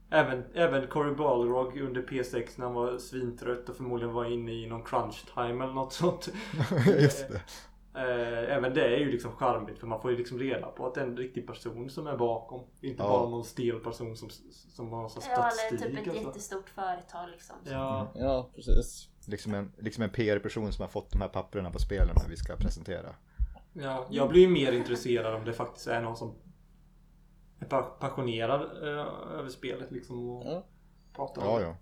Även, även Cory Balrog under P6 när han var svintrött och förmodligen var inne i någon crunch time eller något sånt. (laughs) just det. Eh, även det är ju liksom charmigt för man får ju liksom reda på att det är en riktig person som är bakom. Inte Ja. bara någon stel person som, som har någon sorts ja eller statistik. typ ett alltså. jättestort företag liksom. Ja, Ja, precis. Liksom en, liksom en PR-person som har fått de här papperna på spelen vi ska presentera. ja, jag blir ju mer intresserad om det faktiskt är någon som är pa- passionerad eh, över spelet liksom och Ja. pratar om Ja, det. ja.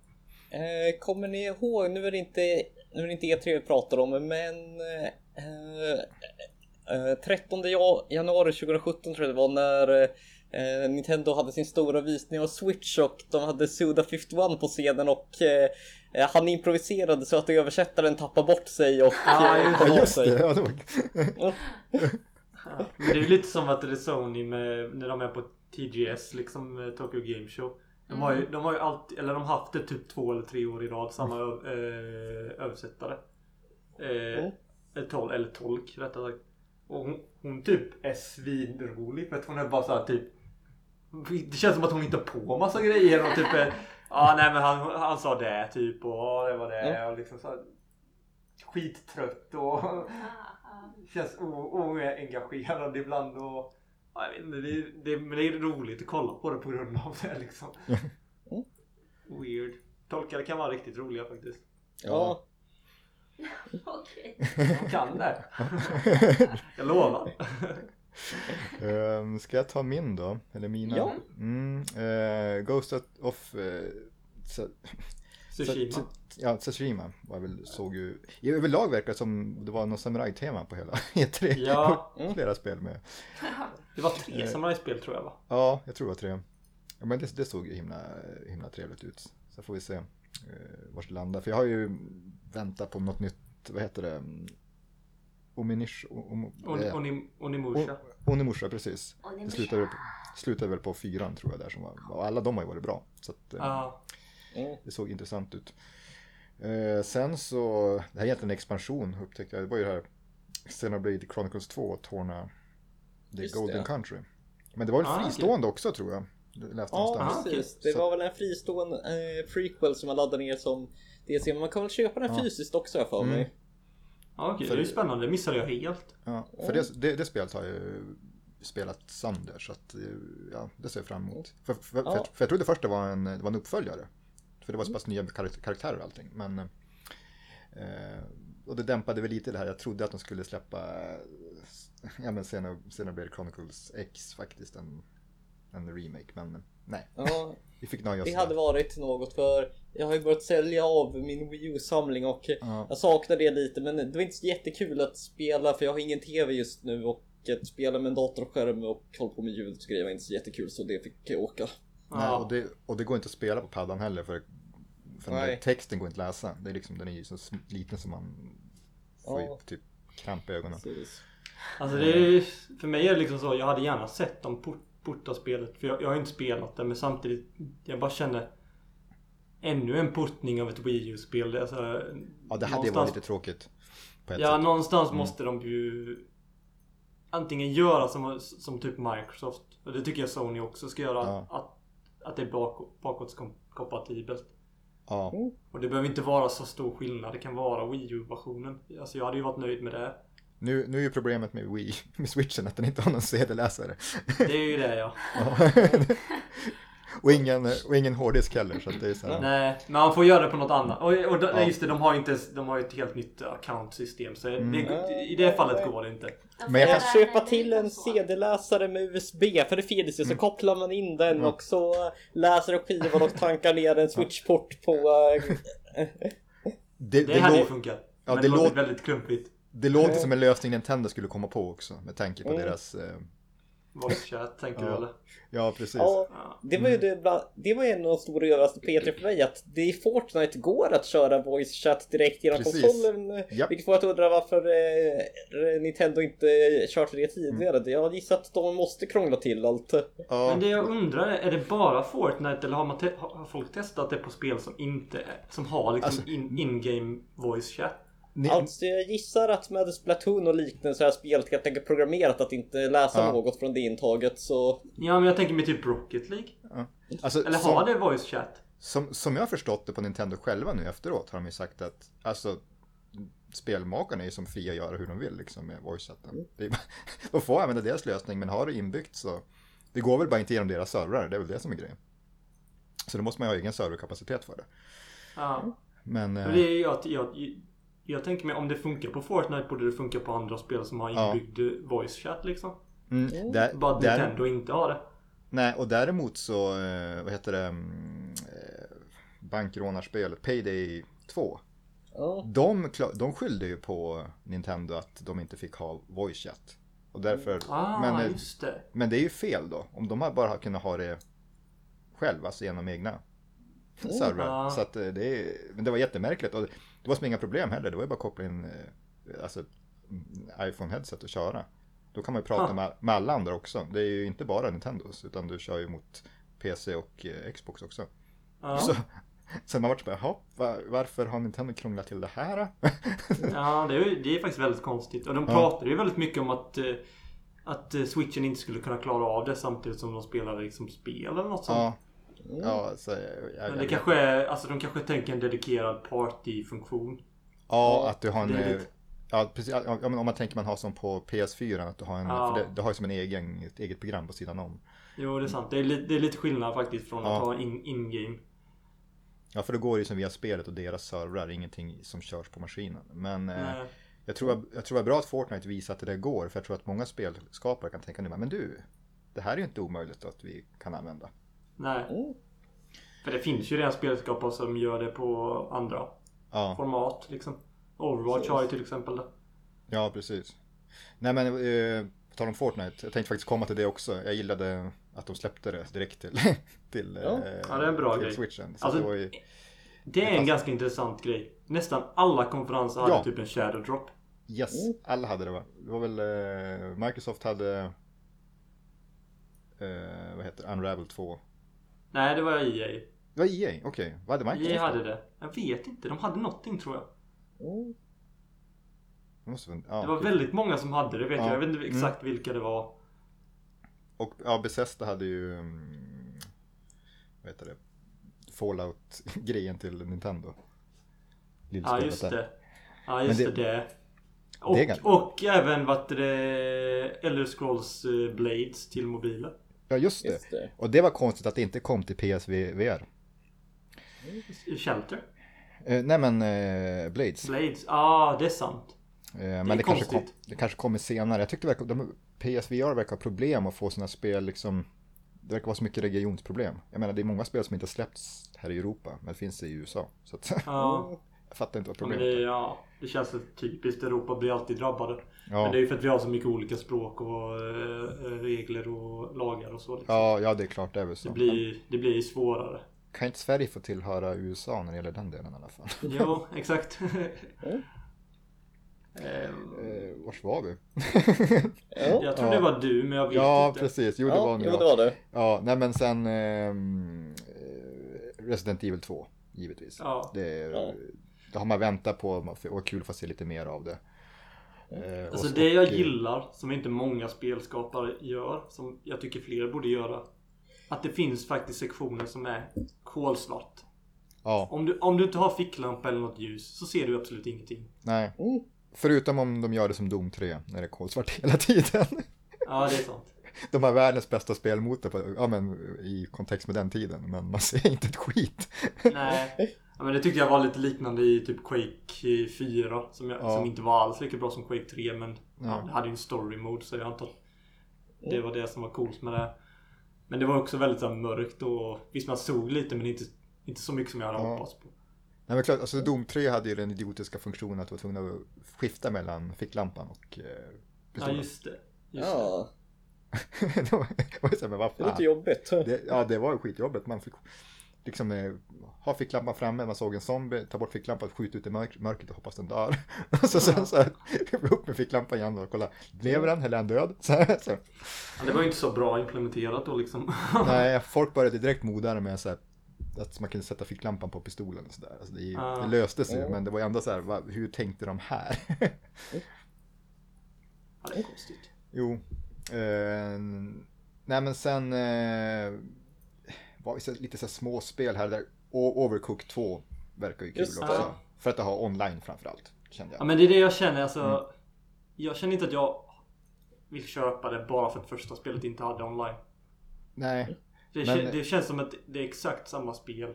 Eh, kommer ni ihåg, nu är det inte, nu är det inte E3 vi pratar om, men eh, eh, 13 ja- januari 2017 tror jag det var när eh, Nintendo hade sin stora visning av Switch och de hade Suda 51 på scenen och eh, eh, han improviserade så att översättaren tappade bort sig och Ja, eh, just kom Ja, av just det. sig. Ja, det var... Men det är ju lite som att det är Sony med, när de är på TGS, liksom eh, Tokyo Game Show. De har ju, de har ju alltid, eller de har haft det typ två eller tre år i rad, samma ö, eh, översättare. Eh, Mm. tol, eller tolk rättare sagt. Och hon, hon typ är svinrolig för att hon är bara såhär typ Det känns som att hon hittar på massa grejer och typ (laughs) Ja nej men han, han sa det typ och ja, det var det och liksom så här, Skittrött och Ah, ah. känns oengagerad ibland och jag vet inte, det, det, men det är roligt att kolla på det på grund av det liksom. Mm. (laughs) Weird. Tolkare kan vara riktigt roliga faktiskt. Ja, (laughs) Okej. De kan det. (laughs) Jag lovar. Ehm, ska jag ta min då? Eller mina? Ja. Mm, eh, Ghost of... Uh, Tsushima. Ja, Tsushima var väl, såg ju... I överlag verkar det som det var något samurajtema på hela (laughs) E3. Ja. (laughs) Flera spel med. Det var tre samurajspel tror jag va? Ja, jag tror det var tre. Ja, men det, det såg himla, himla trevligt ut. Så får vi se eh, vart det landar. För jag har ju väntat på något nytt, vad heter det? Ominish... Om, On, eh, onim, Onimusha. Onimusha, precis. Och Det slutade, väl på- slutade väl på fyran tror jag där som var, och alla de har ju varit bra. Så att, eh, Ja. Mm. det såg intressant ut. Eh, sen så, det här är egentligen en expansion upptäckte jag. Det var ju det här Xenoblade Chronicles 2, Torna The Just Golden det. Country. Men det var väl Ah, fristående också tror jag. Läste ja någonstans. precis. okej. Det var väl en fristående eh, prequel som man laddade ner som DLC. Men man kan väl köpa den Ja. fysiskt också jag för Mm. mig. Ja, okej, För det är spännande. Det missade jag helt. Ja, för det, det, det spelet har jag ju spelat sönder så att eh, ja, det ser jag fram emot. För, för, för, Ja. för jag trodde först det var en, det var en uppföljare. För det var så pass nya kar- karaktärer och allting. Men, eh, och det dämpade väl lite det här. Jag trodde att de skulle släppa eh, ja, men Xeno- Xenoblade Chronicles X faktiskt. En, en remake. Men nej, Ja, (laughs) vi fick nöja oss det där. hade varit något för jag har ju börjat sälja av min Wii U-samling och Ja. jag saknar det lite men det var inte så jättekul att spela för jag har ingen TV just nu och att spela med en datorskärm och hålla på med ljud och grejer var inte så jättekul så det fick jag åka. Nej, och, det, och det går inte att spela på paddan heller för, för den där Nej. texten går inte att läsa. Det är liksom, den är ju så sm- liten som man får ju Ja. typ kramp i ögonen. Precis. Alltså det är, för mig är det liksom så, jag hade gärna sett dem port, porta spelet. För jag, jag har ju inte spelat det men samtidigt, jag bara känner Ännu en portning av ett Wii U-spel. Alltså, Ja, det hade ju varit lite tråkigt. På ett Ja, sätt. någonstans måste de ju antingen göra som, som typ Microsoft. Och det tycker jag Sony också ska göra. Ja. Att, att det är bak, bakåtkompatibelt. Ja, Och det behöver inte vara så stor skillnad. Det kan vara Wii U-versionen. Alltså jag hade ju varit nöjd med det. nu, nu är ju problemet med Wii, med switchen att den inte har någon CD-läsare. Det är ju det ja. Ja. (laughs) (laughs) och, ingen, och ingen hårddisk heller. Så att det är så här, Nej, men man får göra det på något annat. Och, och Ja. just det, de har ju inte de har ju ett helt nytt account-system. Så Mm. det, i det fallet går det inte. Men jag kan Köpa till en. CD-läsare med USB för det finns ju så kopplar man in den Mm. Och så läser och skivan och tankar ner en (laughs) switchport på eh, det, Det, det, hade ju funkat. Ja, men det det låter låter- väldigt klumpigt. det låter som en lösning Nintendo skulle komma på också. Med tanke på Mm. deras... Eh, Voice chat tänker Ja. du eller? ja, precis. Ja, det var ju det, bland, det var ju en av de stora överraskningarna P3 för mig att det i Fortnite går att köra voice chat direkt genom Precis. konsolen. Japp. Vilket får att undra varför eh, Nintendo inte kört det tidigare. Jag gissar att de måste krångla till allt. Ja, Men det jag undrar är, är det bara Fortnite eller har, man te- har folk testat det på spel som inte är, som har liksom Alltså- in, in-game voice chat? Ni, Alltså jag gissar att med Splatoon och liknande så här spelet helt enkelt programmerat att inte läsa Ja. något från det intaget så... Ja men jag tänker med typ Rocket League. alltså, Eller som- har det voice chat? Som, som jag har förstått det på Nintendo själva nu efteråt har de ju sagt att alltså, spelmakarna är ju som fria att göra hur de vill liksom med. Det är bara- (laughs) De får använda deras lösning men har det inbyggt så det går väl bara inte genom deras servrar, det är väl det som är grejen. Så då måste man ju ha egen serverkapacitet för det. Ja. Men Men eh, det är ju att jag, jag tänker mig om det funkar på Fortnite borde det funka på andra spel som har Ja. inbyggd voice chat liksom. mm, där, Bara där, Nintendo inte har det. nej, och däremot så, eh, vad heter det, mm, eh, bankrånarspelet Payday 2. Ja. De, de skyllde ju på Nintendo att de inte fick ha voice chat. Och därför, Ah, men, eh, just det. men det är ju fel då. Om de har bara har kunnat ha det själva, alltså genom egna servrar. Ja. Så att eh, det, är, men det var jättemärkligt. Och det var som inga problem heller. Det var ju bara att koppla in eh, alltså, ett iPhone-headset och köra. Då kan man ju prata med, med alla andra också. Det är ju inte bara Nintendos, utan du kör ju mot PC och eh, Xbox också. Ja. Så, sen man vart så bara, jaha, va- varför har Nintendo krånglat till det här? då?" (laughs) Ja, det är, det är faktiskt väldigt konstigt. Och de Ja. pratade ju väldigt mycket om att, eh, att switchen inte skulle kunna klara av det samtidigt som de spelade liksom spel eller något sånt. ja, ja, så, jag, jag, Men det jag- kanske är, alltså de kanske tänker en dedikerad partyfunktion. Ja, att du har en... lite- Ja, precis. Om man tänker man har som på PS4, att du har en... Ja. För det, du har ju som en egen, ett eget program på sidan om. Jo, det är sant. Det är, li- det är lite skillnad faktiskt från Ja. att ha in- in-game. Ja, för då går det ju som via spelet och deras servrar, ingenting som körs på maskinen. Men eh, jag, tror, jag tror det är bra att Fortnite visar att det där går, för jag tror att många spelskapare kan tänka nu, men du, det här är ju inte omöjligt att vi kan använda. Nej. Mm. För det finns ju redan spelskapare som gör det på andra Ja, format liksom. Overwatch Precis. har ju till exempel det. ja precis. Nej men, eh, på tal om Fortnite, jag tänkte faktiskt komma till det också. Jag gillade att de släppte det direkt till, (laughs) till, Ja. eh, Ja, det är en bra till grej. switchen. Så Alltså, det var ju, Det är en passar. ganska intressant grej. Nästan alla konferenser hade Ja. typ en shadow drop. Yes, Mm. alla hade det va? Det var väl eh, Microsoft hade eh, vad heter? Unravel 2. Nej, det var EA. Det var EA, okej. Vad hade Microsoft? EA hade det. Jag vet inte. De hade någonting tror jag. Mm. Det måste ja, Det var okej. väldigt många som hade det vet Ja. jag. Jag vet inte Mm. exakt vilka det var. Och ja, Bethesda hade ju mm, vad heter det? Fallout-grejen till Nintendo. Ja, Lillspelet just där. det. Ja, just Men det. det-. Och, och även vad det Elder Scrolls eh, Blades till mobiler. Ja, just det. Just det. Och det var konstigt att det inte kom till PSVR. Shelter? Eh, nej men eh, Blades. Blades? Ja, ah, det är sant. Eh, men är det kanske, kom, konstigt. det kanske kommer senare. Jag tyckte verkar, de, PSVR verkar ha problem att få sina spel liksom. Det verkar vara så mycket regionsproblem. Jag menar det är många spel som inte har släppts här i Europa. Men finns i USA. Så att, Ja, (laughs) jag fattar inte vad ja, men problemet det, är. ja, det känns så typiskt. Europa blir alltid drabbade. Ja, Men det är ju för att vi har så mycket olika språk och eh, regler och lagar och så. Liksom. ja, ja, det är klart det är väl Det så. blir, det blir svårare. Kan inte Sverige få tillhöra USA när det gäller den delen i alla fall? (laughs) Jo, exakt. (laughs) Mm. Eh, vars var vi? Ja, jag tror Ja. det var du, men jag vet ja, inte. precis. Jo, det ja, var nog jo, jag. det var det. Ja, nej men sen ehm, eh, Resident Evil 2, givetvis. Ja. Det, Ja. Det har man väntat på och var kul att få se lite mer av det. Eh, Alltså det jag och, gillar, som inte många spelskapare gör, som jag tycker fler borde göra. Att det finns faktiskt sektioner som är kolsvart. Ja, Om du, om du inte har ficklampa eller något ljus så ser du absolut ingenting. nej. Mm. Förutom om de gör det som Dom 3, när det är kolsvart (laughs) hela tiden. Ja, det är sant. De har världens bästa spelmotor på, ja, men, i kontext med den tiden, men man ser inte ett skit. Nej. Ja, men det tyckte jag var lite liknande i typ Quake 4. Som, jag, Ja. som inte var alls lika bra som Quake 3. Men ja. Ja. det hade ju en story mode så jag antar det var det som var coolt med det. Men det var också väldigt så här, mörkt och visst man såg lite men inte, inte så mycket som jag hade Ja. hoppats på. Nej, men klart, alltså Dom 3 hade ju den idiotiska funktionen att du var tvungen att skifta mellan ficklampan och eh, Ja pistolen. just det. Just det. Ja, (laughs) det var var ju så här, men vad det fan. jobbigt. Det, ja, det var ju skitjobbigt. Man fick liksom eh, ha ficklampan framme, man såg en zombie, ta bort ficklampan, skjuta ut i mörk, mörkret och hoppas den dör. (laughs) Och så sen så här, upp med ficklampan igen och kolla, lever den eller är han död? (laughs) Så, här, så. Ja, det var ju inte så bra implementerat då liksom. (laughs) Nej, folk började direkt modare med så här, att man kunde sätta ficklampan på pistolen och sådär. Alltså det, Ah. det löste sig, Ja. men det var ändå så här, va, hur tänkte de här? Ja, det är konstigt. Jo. Eh, nej men sen eh, var det lite så här små spel här där. Overcooked 2 verkar ju kul Just det. också. Ja. För att det har online framförallt. Kände Ja jag. men det är det jag känner alltså. Mm. Jag känner inte att jag vill köpa det bara för att första spelet inte hade online. Nej. Det, Men- det känns som att det är exakt samma spel.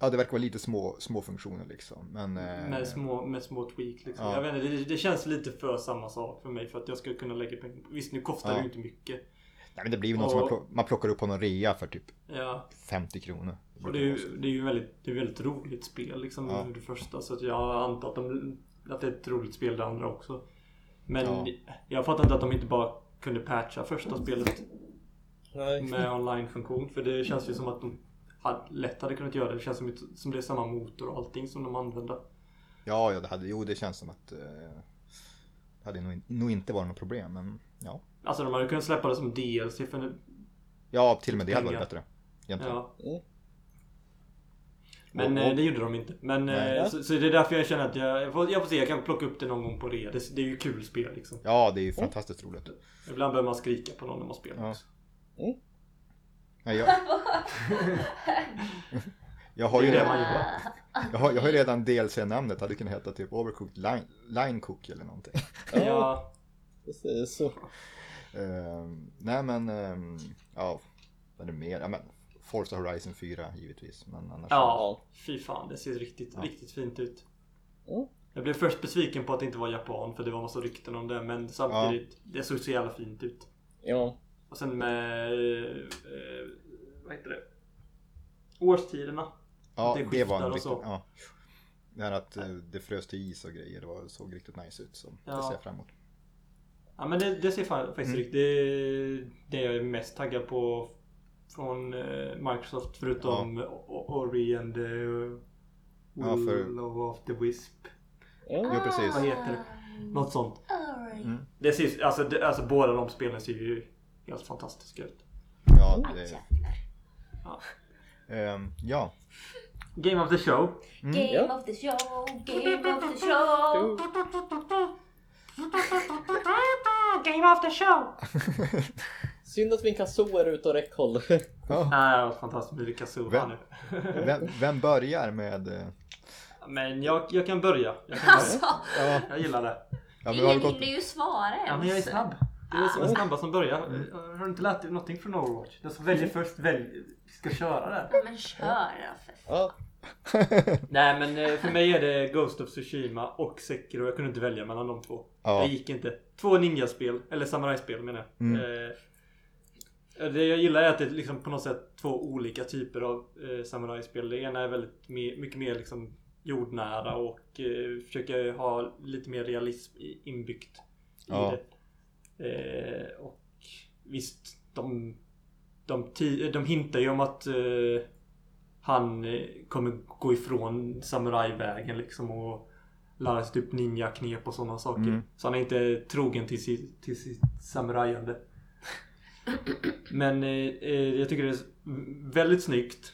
Ja det verkar vara lite små, små funktioner liksom. Men, eh, Med små, med små tweak liksom. Ja. Jag vet inte, det, det känns lite för samma sak för mig för att jag ska kunna lägga pengar på. Visst nu kostar det Ja. ju inte mycket. Nej, men det blir ju något som man plock- man plockar upp på någon rea för typ Ja. 50 kronor. Och det är ju, det är ju väldigt, det är väldigt roligt spel liksom Ja. det första. Så att jag antar att, de, att det är ett roligt spel det andra också. Men Ja. jag fattar inte att de inte bara kunde patcha första spelet Nej. med online-funktion. För det känns ju som att de hade, lätt hade kunnat göra det. Det känns som, ett- som det är samma motor och allting som de använder. Ja, ja, det hade, jo det känns som att eh, det hade nog, in- nog inte varit något problem, men ja. Alltså de hade kunnat släppa det som DLC för nu. Ja, till och med det hade varit bättre. Egentligen. Ja. Mm. Men Och- eh, och- det gjorde de inte. Men Nej. eh, så, så det är därför jag känner att jag, jag, får, jag får se, jag kan plocka upp det någon gång på rea. Det, det är ju kul spel liksom. Ja, det är ju fantastiskt roligt. Ibland behöver man skrika på någon när man spelar Ja. också. Ja, jag, (laughs) (laughs) jag, har ju Det är det redan, man gör. jag, har, jag har ju redan DLC-namnet, det hade kunnat heta typ Overcooked Line, line Cook eller någonting. Ja, Precis. Så. Ehm, nej men, um, ja, vad är det mer? Ja, men, Forza Horizon 4 givetvis, men annars. ja, fy fan det ser riktigt, Ja. riktigt fint ut. Mm. Jag blev först besviken på att det inte var japan för det var massa rykten om det men samtidigt, det såg så jävla fint ut. Ja. Och sen med, eh, vad heter det? Årstiderna. ja, det det, var en riktigt, så. ja. Det här att eh, det frös till is och grejer, det var, såg riktigt nice ut. Så det Ja. ser jag fram emot. Ja men det, det ser fan, faktiskt Mm. riktigt, det, det jag är mest taggad på från eh, Microsoft förutom O- Ori and the Ja, för- Will of the Wisp. Ja. Jo, precis. Vad heter det? Något sånt. Mm. Det ser, alltså, det, alltså båda de spelen ser ju helt fantastiska ut. Ja, det, jävlar. ehm, ja. Game of the show. Game Ja. of the show, game of the show. Game of the show! Synd att min kazoo är ute och räckhåll. ja. Nej, fantastiskt med Kazoo här Vem? nu. Vem, vem börjar med... eh, Men jag, jag kan börja. Jag, kan börja. Alltså, Ja, jag gillar det. ja men vi har ingen gått... hinner ju svara ens. Ja, men jag är snabb. Det är som är snabba som börjar. Har du inte lärt dig någonting från Overwatch? Den som väljer först välj, ska köra det. Ja, men kör då för fan. (laughs) Nej men eh, för mig är det Ghost of Tsushima och Sekiro. Jag kunde inte välja mellan de två. Ja. Det gick inte. Två ninjaspel, eller samurajspel menar jag. Mm. Eh, det jag gillar är att det är liksom på något sätt två olika typer av eh, samurajspel. Det ena är väldigt me- mycket mer liksom jordnära och eh, försöker ha lite mer realism inbyggt i Ja. det. Eh, och visst, de, de, de hintar ju om att eh, han eh, kommer gå ifrån samurajvägen liksom och lära sig typ ninja-knep och sådana saker. Mm. Så han är inte trogen till sitt, till sitt samurajande. (clears throat) Men eh, eh, jag tycker det är väldigt snyggt.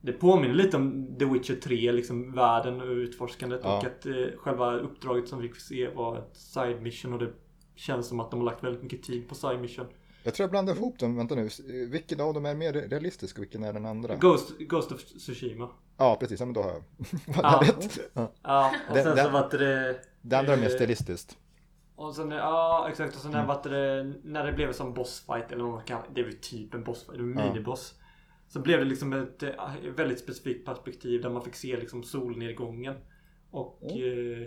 Det påminner lite om The Witcher 3, liksom världen och utforskandet. Ja. Och att eh, själva uppdraget som vi fick se var ett side mission och det känns som att de har lagt väldigt mycket tid på side mission. Jag tror jag blandar ihop dem. Vänta nu. Vilken av dem är mer realistisk och vilken är den andra? Ghost, Ghost of Tsushima. Ja, precis. Ja, men då har jag (laughs) Ja. rätt. Ja. Ja, och Den- sen den- så var det... Det andra är mer stilistiskt. Och sen, ja exakt. Och sen Mm. var det, när det blev som bossfight eller vad man kan Det var ju typ en bossfight, en Ja. miniboss. Så blev det liksom ett eh, väldigt specifikt perspektiv där man fick se liksom solnedgången. Och eh,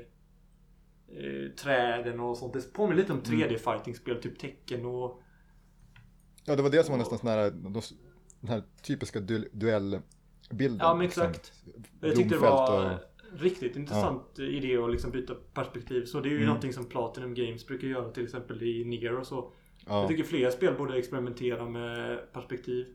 eh, träden och sånt. Det påminner lite om Mm. 3D fighting-spel, typ tecken och... Ja, det var det som var nästan sån här, de, den här typiska du, duellbilden. Ja men liksom. exakt. Jag tyckte det var och- riktigt intressant idé att liksom byta perspektiv. Så det är ju Mm. någonting som Platinum Games brukar göra till exempel i Nier och så. Jag Ja. tycker fler spel borde experimentera med perspektiv.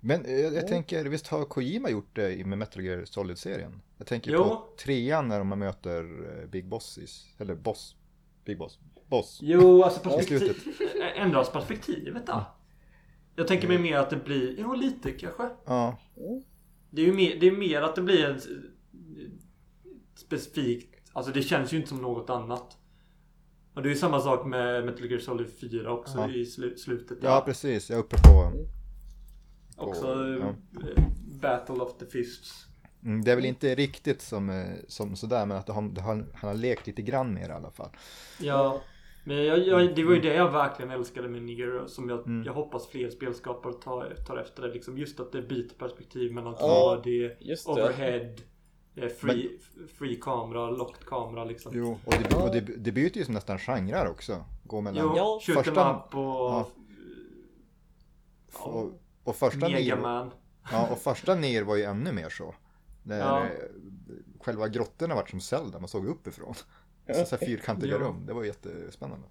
Men eh, jag, jag tänker, visst har Kojima gjort det i- med Metal Gear Solid-serien? Jag tänker Jo. på trean när man möter eh, Big Bossis, eller Boss, Big Boss, Boss. Jo, alltså I perspektiv... Ändras perspektivet då? Jag tänker mig mer att det blir... Jo, lite kanske. Ja, Det är ju mer, det är mer att det blir en specifikt... Alltså det känns ju inte som något annat. Och det är ju samma sak med Metal Gear Solid 4 också Ja. i slu, slutet. ja precis, jag är uppe på... Också Ja. eh, Battle of the Fists. Mm, det är väl inte riktigt som, eh, som sådär, men att det har, han har lekt lite grann med det i alla fall. Ja, men jag, jag, det var ju det jag verkligen älskade med Nier som jag, Mm. jag hoppas fler spelskapare tar, tar efter det. Liksom just att det byter perspektiv mellan Ja, 2D, just det. overhead, eh, free, free kamera, locked kamera liksom. Jo, och det, och det, det byter ju som nästan genrer också. Gå mellan... Jo, Ja, första- och Ja. Och, och första Nier, Megaman. ja, och första Nier var ju ännu mer så. Där Ja. själva grottorna var som Zelda, man såg uppifrån. Så, så här fyrkantiga Ja. rum, det var jättespännande.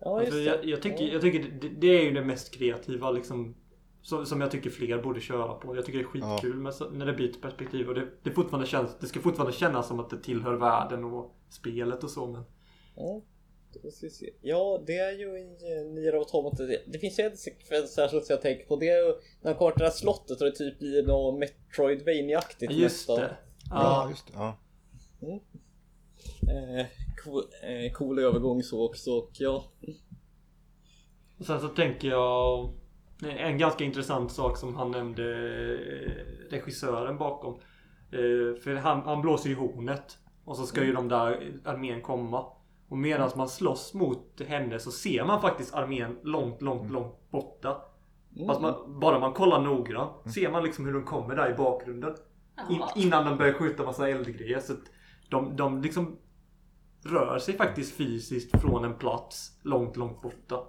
Ja, Alltså, det. jag, jag tycker, jag tycker det, det är ju det mest kreativa liksom. Som, som jag tycker fler borde köra på. Jag tycker det är skitkul med, så- när det byter perspektiv. Och det, det, fortfarande känns, det ska fortfarande kännas som att det tillhör världen och spelet och så. Men Ja, då ska vi se. ja, det är ju i eh, Nier Automata. Det, det finns ju en sekvens särskilt som jag tänker på. Det är ju när han kommer till det här slottet och det typ blir något Metroidvania-aktigt just nästan. det. Ja, Ja, just det. Ja. Eh, cool, eh, cool övergång så också. Och ja, Och sen så tänker jag en ganska intressant sak som han nämnde eh, regissören bakom. Eh, För han, han blåser ju hornet. Och så ska ju de där armén komma. Och medan man slåss mot henne så ser man faktiskt armén långt, långt, långt borta. Fast man, bara man kollar noggrant ser man liksom hur de kommer där i bakgrunden. In, innan de börjar skjuta massa eldgrejer. Så att de, de liksom rör sig faktiskt fysiskt från en plats långt, långt borta.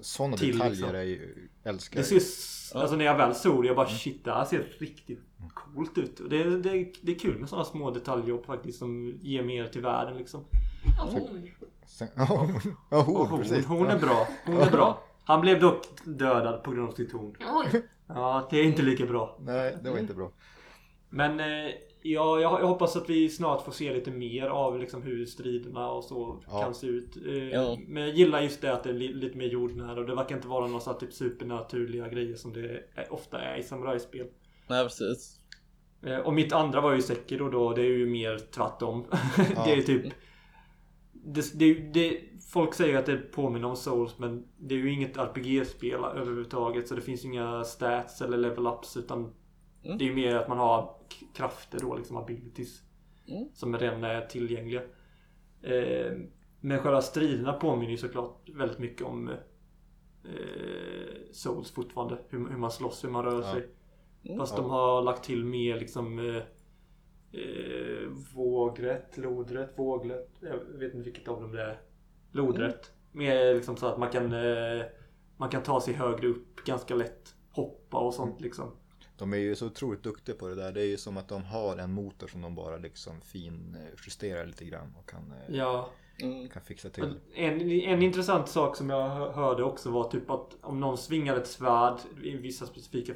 Sådana Till, detaljer liksom. är ju, älskar Det ser, s- alltså när jag väl såg det, jag bara shit det här ser riktigt coolt ut. Och det, det, det är kul med sådana små detaljjobb faktiskt som ger mer till världen liksom. Ja, hon. Ja, (laughs) ja, hon, hon, precis. hon är bra. Hon är bra. Han blev dock dödad på grund av sitt horn. Ja, det är inte lika bra. Nej, det var inte bra. Men eh, ja, jag, jag hoppas att vi snart får se lite mer av liksom hur striderna och så Ja. kan se ut. Eh, Ja. Men jag gillar just det att det är li, lite mer jordnära och det verkar inte vara några så typ supernaturliga grejer som det är, ofta är i samurajspel. nej precis. Eh, Och mitt andra var ju Sekiro då, det är ju mer tvärtom. (laughs) det är typ... Det, det, det, folk säger att det påminner om Souls men det är ju inget RPG-spel överhuvudtaget så det finns ju inga stats eller level-ups utan Mm. det är ju mer att man har krafter då, liksom abilities. Mm. Som redan är tillgängliga. Eh, men själva striderna påminner ju såklart väldigt mycket om eh, Souls fortfarande. Hur, hur man slåss, hur man rör Ja. sig. Mm. Fast Ja. de har lagt till mer liksom eh, eh, vågrätt, lodrätt, våglätt. Jag vet inte vilket av dem det är. Lodrätt. Mer liksom så att man kan eh, Man kan ta sig högre upp ganska lätt. Hoppa och sånt liksom. De är ju så otroligt duktiga på det där. Det är ju som att de har en motor som de bara liksom fin eh, justerar lite grann och kan, eh, Ja. Mm. kan fixa till. En, en intressant sak som jag hö- hörde också var typ att om någon svingar ett svärd i vissa specifika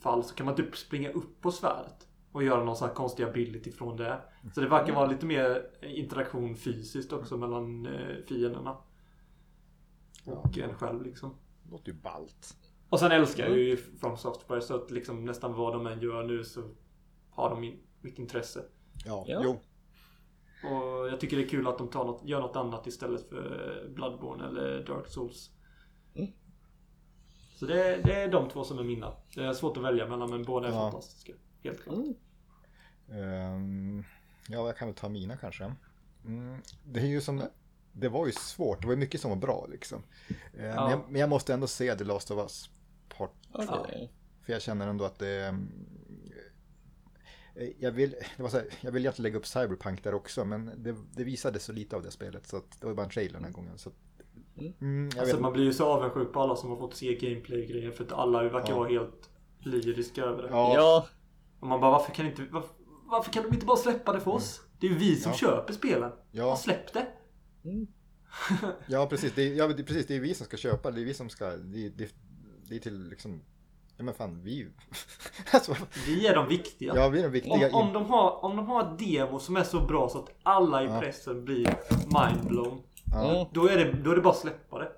fall- så kan man typ springa upp på svärdet. Och göra någon sån här konstig ability från det. Så det verkar vara lite mer interaktion fysiskt också mellan eh, fienderna. Och en själv liksom. Det låter ju ballt. Och sen älskar jag ju From Software så att liksom nästan vad de än gör nu så har de min, mitt intresse. Ja, Ja. jo. Och jag tycker det är kul att de tar något, gör något annat istället för Bloodborne eller Dark Souls. Mm. Så det, det är de två som är mina. Det är svårt att välja mellan men båda är Ja. fantastiska. Helt klart. Mm. Ehm, ja, jag kan väl ta mina kanske. Mm, det är ju som, det var ju svårt, det var ju mycket som var bra liksom. Eh, men, jag, men jag måste ändå se The Last of Us Part Okej. För jag känner ändå att det... mm, eh, Jag vill, det var så här, jag vill egentligen lägga upp Cyberpunk där också, men det, det visade så lite av det spelet. Så att det var bara en trailer den här gången. Så att, mm, jag Alltså man blir ju så avundsjuk på alla som har fått se gameplay-grejer för att alla verkar Ja. vara helt lyriska över det. ja, Ja, Och man bara varför kan inte, varför, varför kan de inte bara släppa det för oss? Det är ju vi som Ja. köper spelen. Ja. Släpp det! (laughs) ja, precis. Det, är- ja, precis. Det är vi som ska köpa, det är vi som ska... Det, det, det är till liksom... Ja men fan, vi... (laughs) alltså, Vi är de viktiga. ja, vi är de viktiga. Om, om, de har, om de har ett demo som är så bra så att alla i Ja. pressen blir mindblown. ja, mm. Då är, det, då är det bara att släppa det.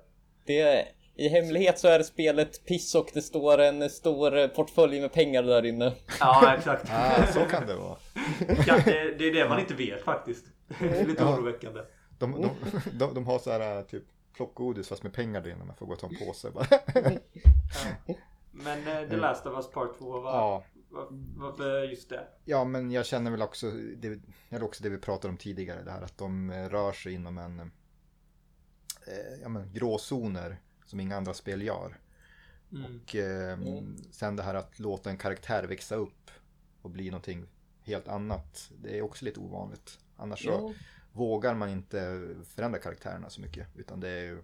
det, i hemlighet så är spelet piss och det står en stor portfölj med pengar där inne. Ja, exakt. (laughs) ah, så kan det vara. (laughs) Ja, det, det är det man inte vet faktiskt. Det är lite Ja. oroväckande. De, de, de, de har så här typ plockgodis fast med pengar där inne. Man får gå och ta en påse bara. Men eh, The Last of Us Part 2, var, ja. var, varför just det? Ja, men jag känner väl också det, eller också det vi pratade om tidigare, det här att de eh, rör sig inom en eh, ja, men, gråzoner som inga andra spel gör. Mm. Och eh, Mm. sen det här att låta en karaktär växa upp och bli någonting helt annat. Det är också lite ovanligt. Annars så Ja. Vågar man inte förändra karaktärerna så mycket. Utan det är ju...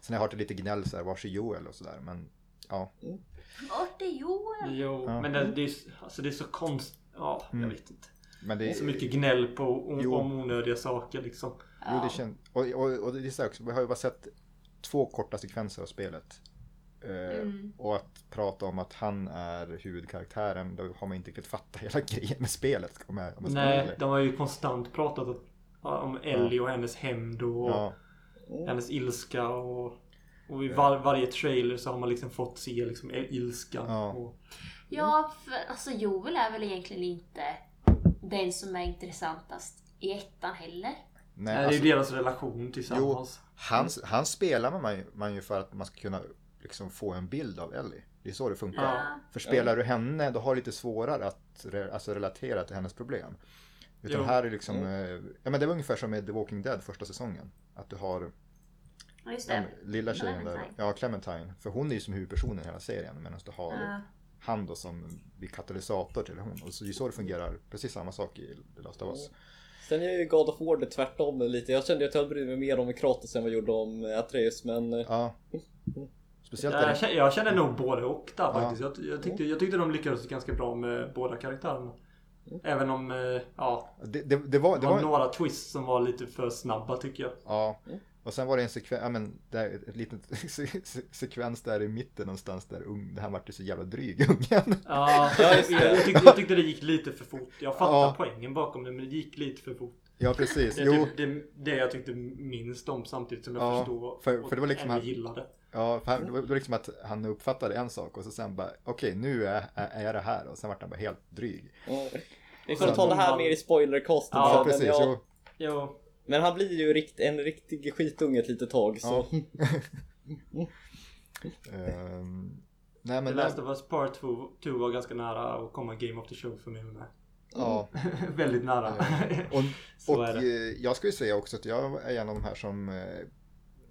Sen har jag hört lite gnäll så här, var är Joel och sådär. Men ja, Vart är Joel? Jo, Ja. men det, det, är, alltså det är så konstigt. Ja, jag Mm. vet inte. men det Det är så mycket gnäll på Jo. om onödiga saker liksom. Jo, det känns, och, och, och det är så här också, vi har ju bara sett två korta sekvenser av spelet. Eh, Mm. Och att prata om att han är huvudkaraktären, då har man inte riktigt fattat hela (laughs) grejen med spelet. Om jag, om jag Nej, de har ju konstant pratat om- om Ellie och hennes hämnd och Ja, hennes ilska och, och i var, varje trailer så har man liksom fått se liksom ilskan. Ja. Och, Ja, för alltså Joel är väl egentligen inte den som är intressantast i ettan heller. nej, Nej, det är alltså, ju deras relation tillsammans. han, han spelar man ju, man ju för att man ska kunna liksom få en bild av Ellie. Det är så det funkar. Ja. För spelar du henne, då har du lite svårare att re, alltså relatera till hennes problem. Utan Jo. här är liksom, eh, ja men det var ungefär som med The Walking Dead första säsongen. Att du har Ja, just det. men lilla tjejen där. Clementine. Ja, Clementine. För hon är ju som huvudpersonen i hela serien. Medan du har Ja. han då som blir katalysator till hon. Och så, det är så det fungerar. Precis samma sak i The Last of Us. Sen är ju God of War det tvärtom lite. Jag kände att jag brydde mig mer om Kratos än vad jag gjorde om Atreus men... eh, Ja. (laughs) Speciellt Jag, där. känner, jag känner nog både och där Ja. faktiskt. Jag, jag, tyckte, jag tyckte de lyckades ganska bra med båda karaktärerna. Även om, eh, ja, Det, det, det var, det var var, några twists som var lite för snabba tycker jag. ja. Och sen var det en sekvens, ja men, där, ett litet (laughs) se- se- sekvens där i mitten någonstans där ung, det här vart ju så jävla dryg (laughs) ungen. Ja, jag, jag, tyckte, jag tyckte det gick lite för fort. Jag fattar Ja. poängen bakom det, men det gick lite för fort. Ja precis, Det är jo. typ det, det jag tyckte minst om samtidigt som jag Ja, förstår för- för det var liksom ändå gillade. Ja, för han, det var det var liksom att han uppfattade en sak och så sen bara, okej nu är, är, jag det här och sen vart han bara helt dryg. ja. Vi får ta det här mer i spoilercasten Ja, sen, Ja, precis. men, ja, Jo. Men han blir ju rikt, en riktig skitunge ett litet tag så... (laughs) Ehm, nej The men, Last of Us Part 2 var ganska nära att komma Game of the Show för mig med. Ja. (laughs) Väldigt nära. Och, (laughs) och eh, jag ju säga också att jag är en av de här som eh,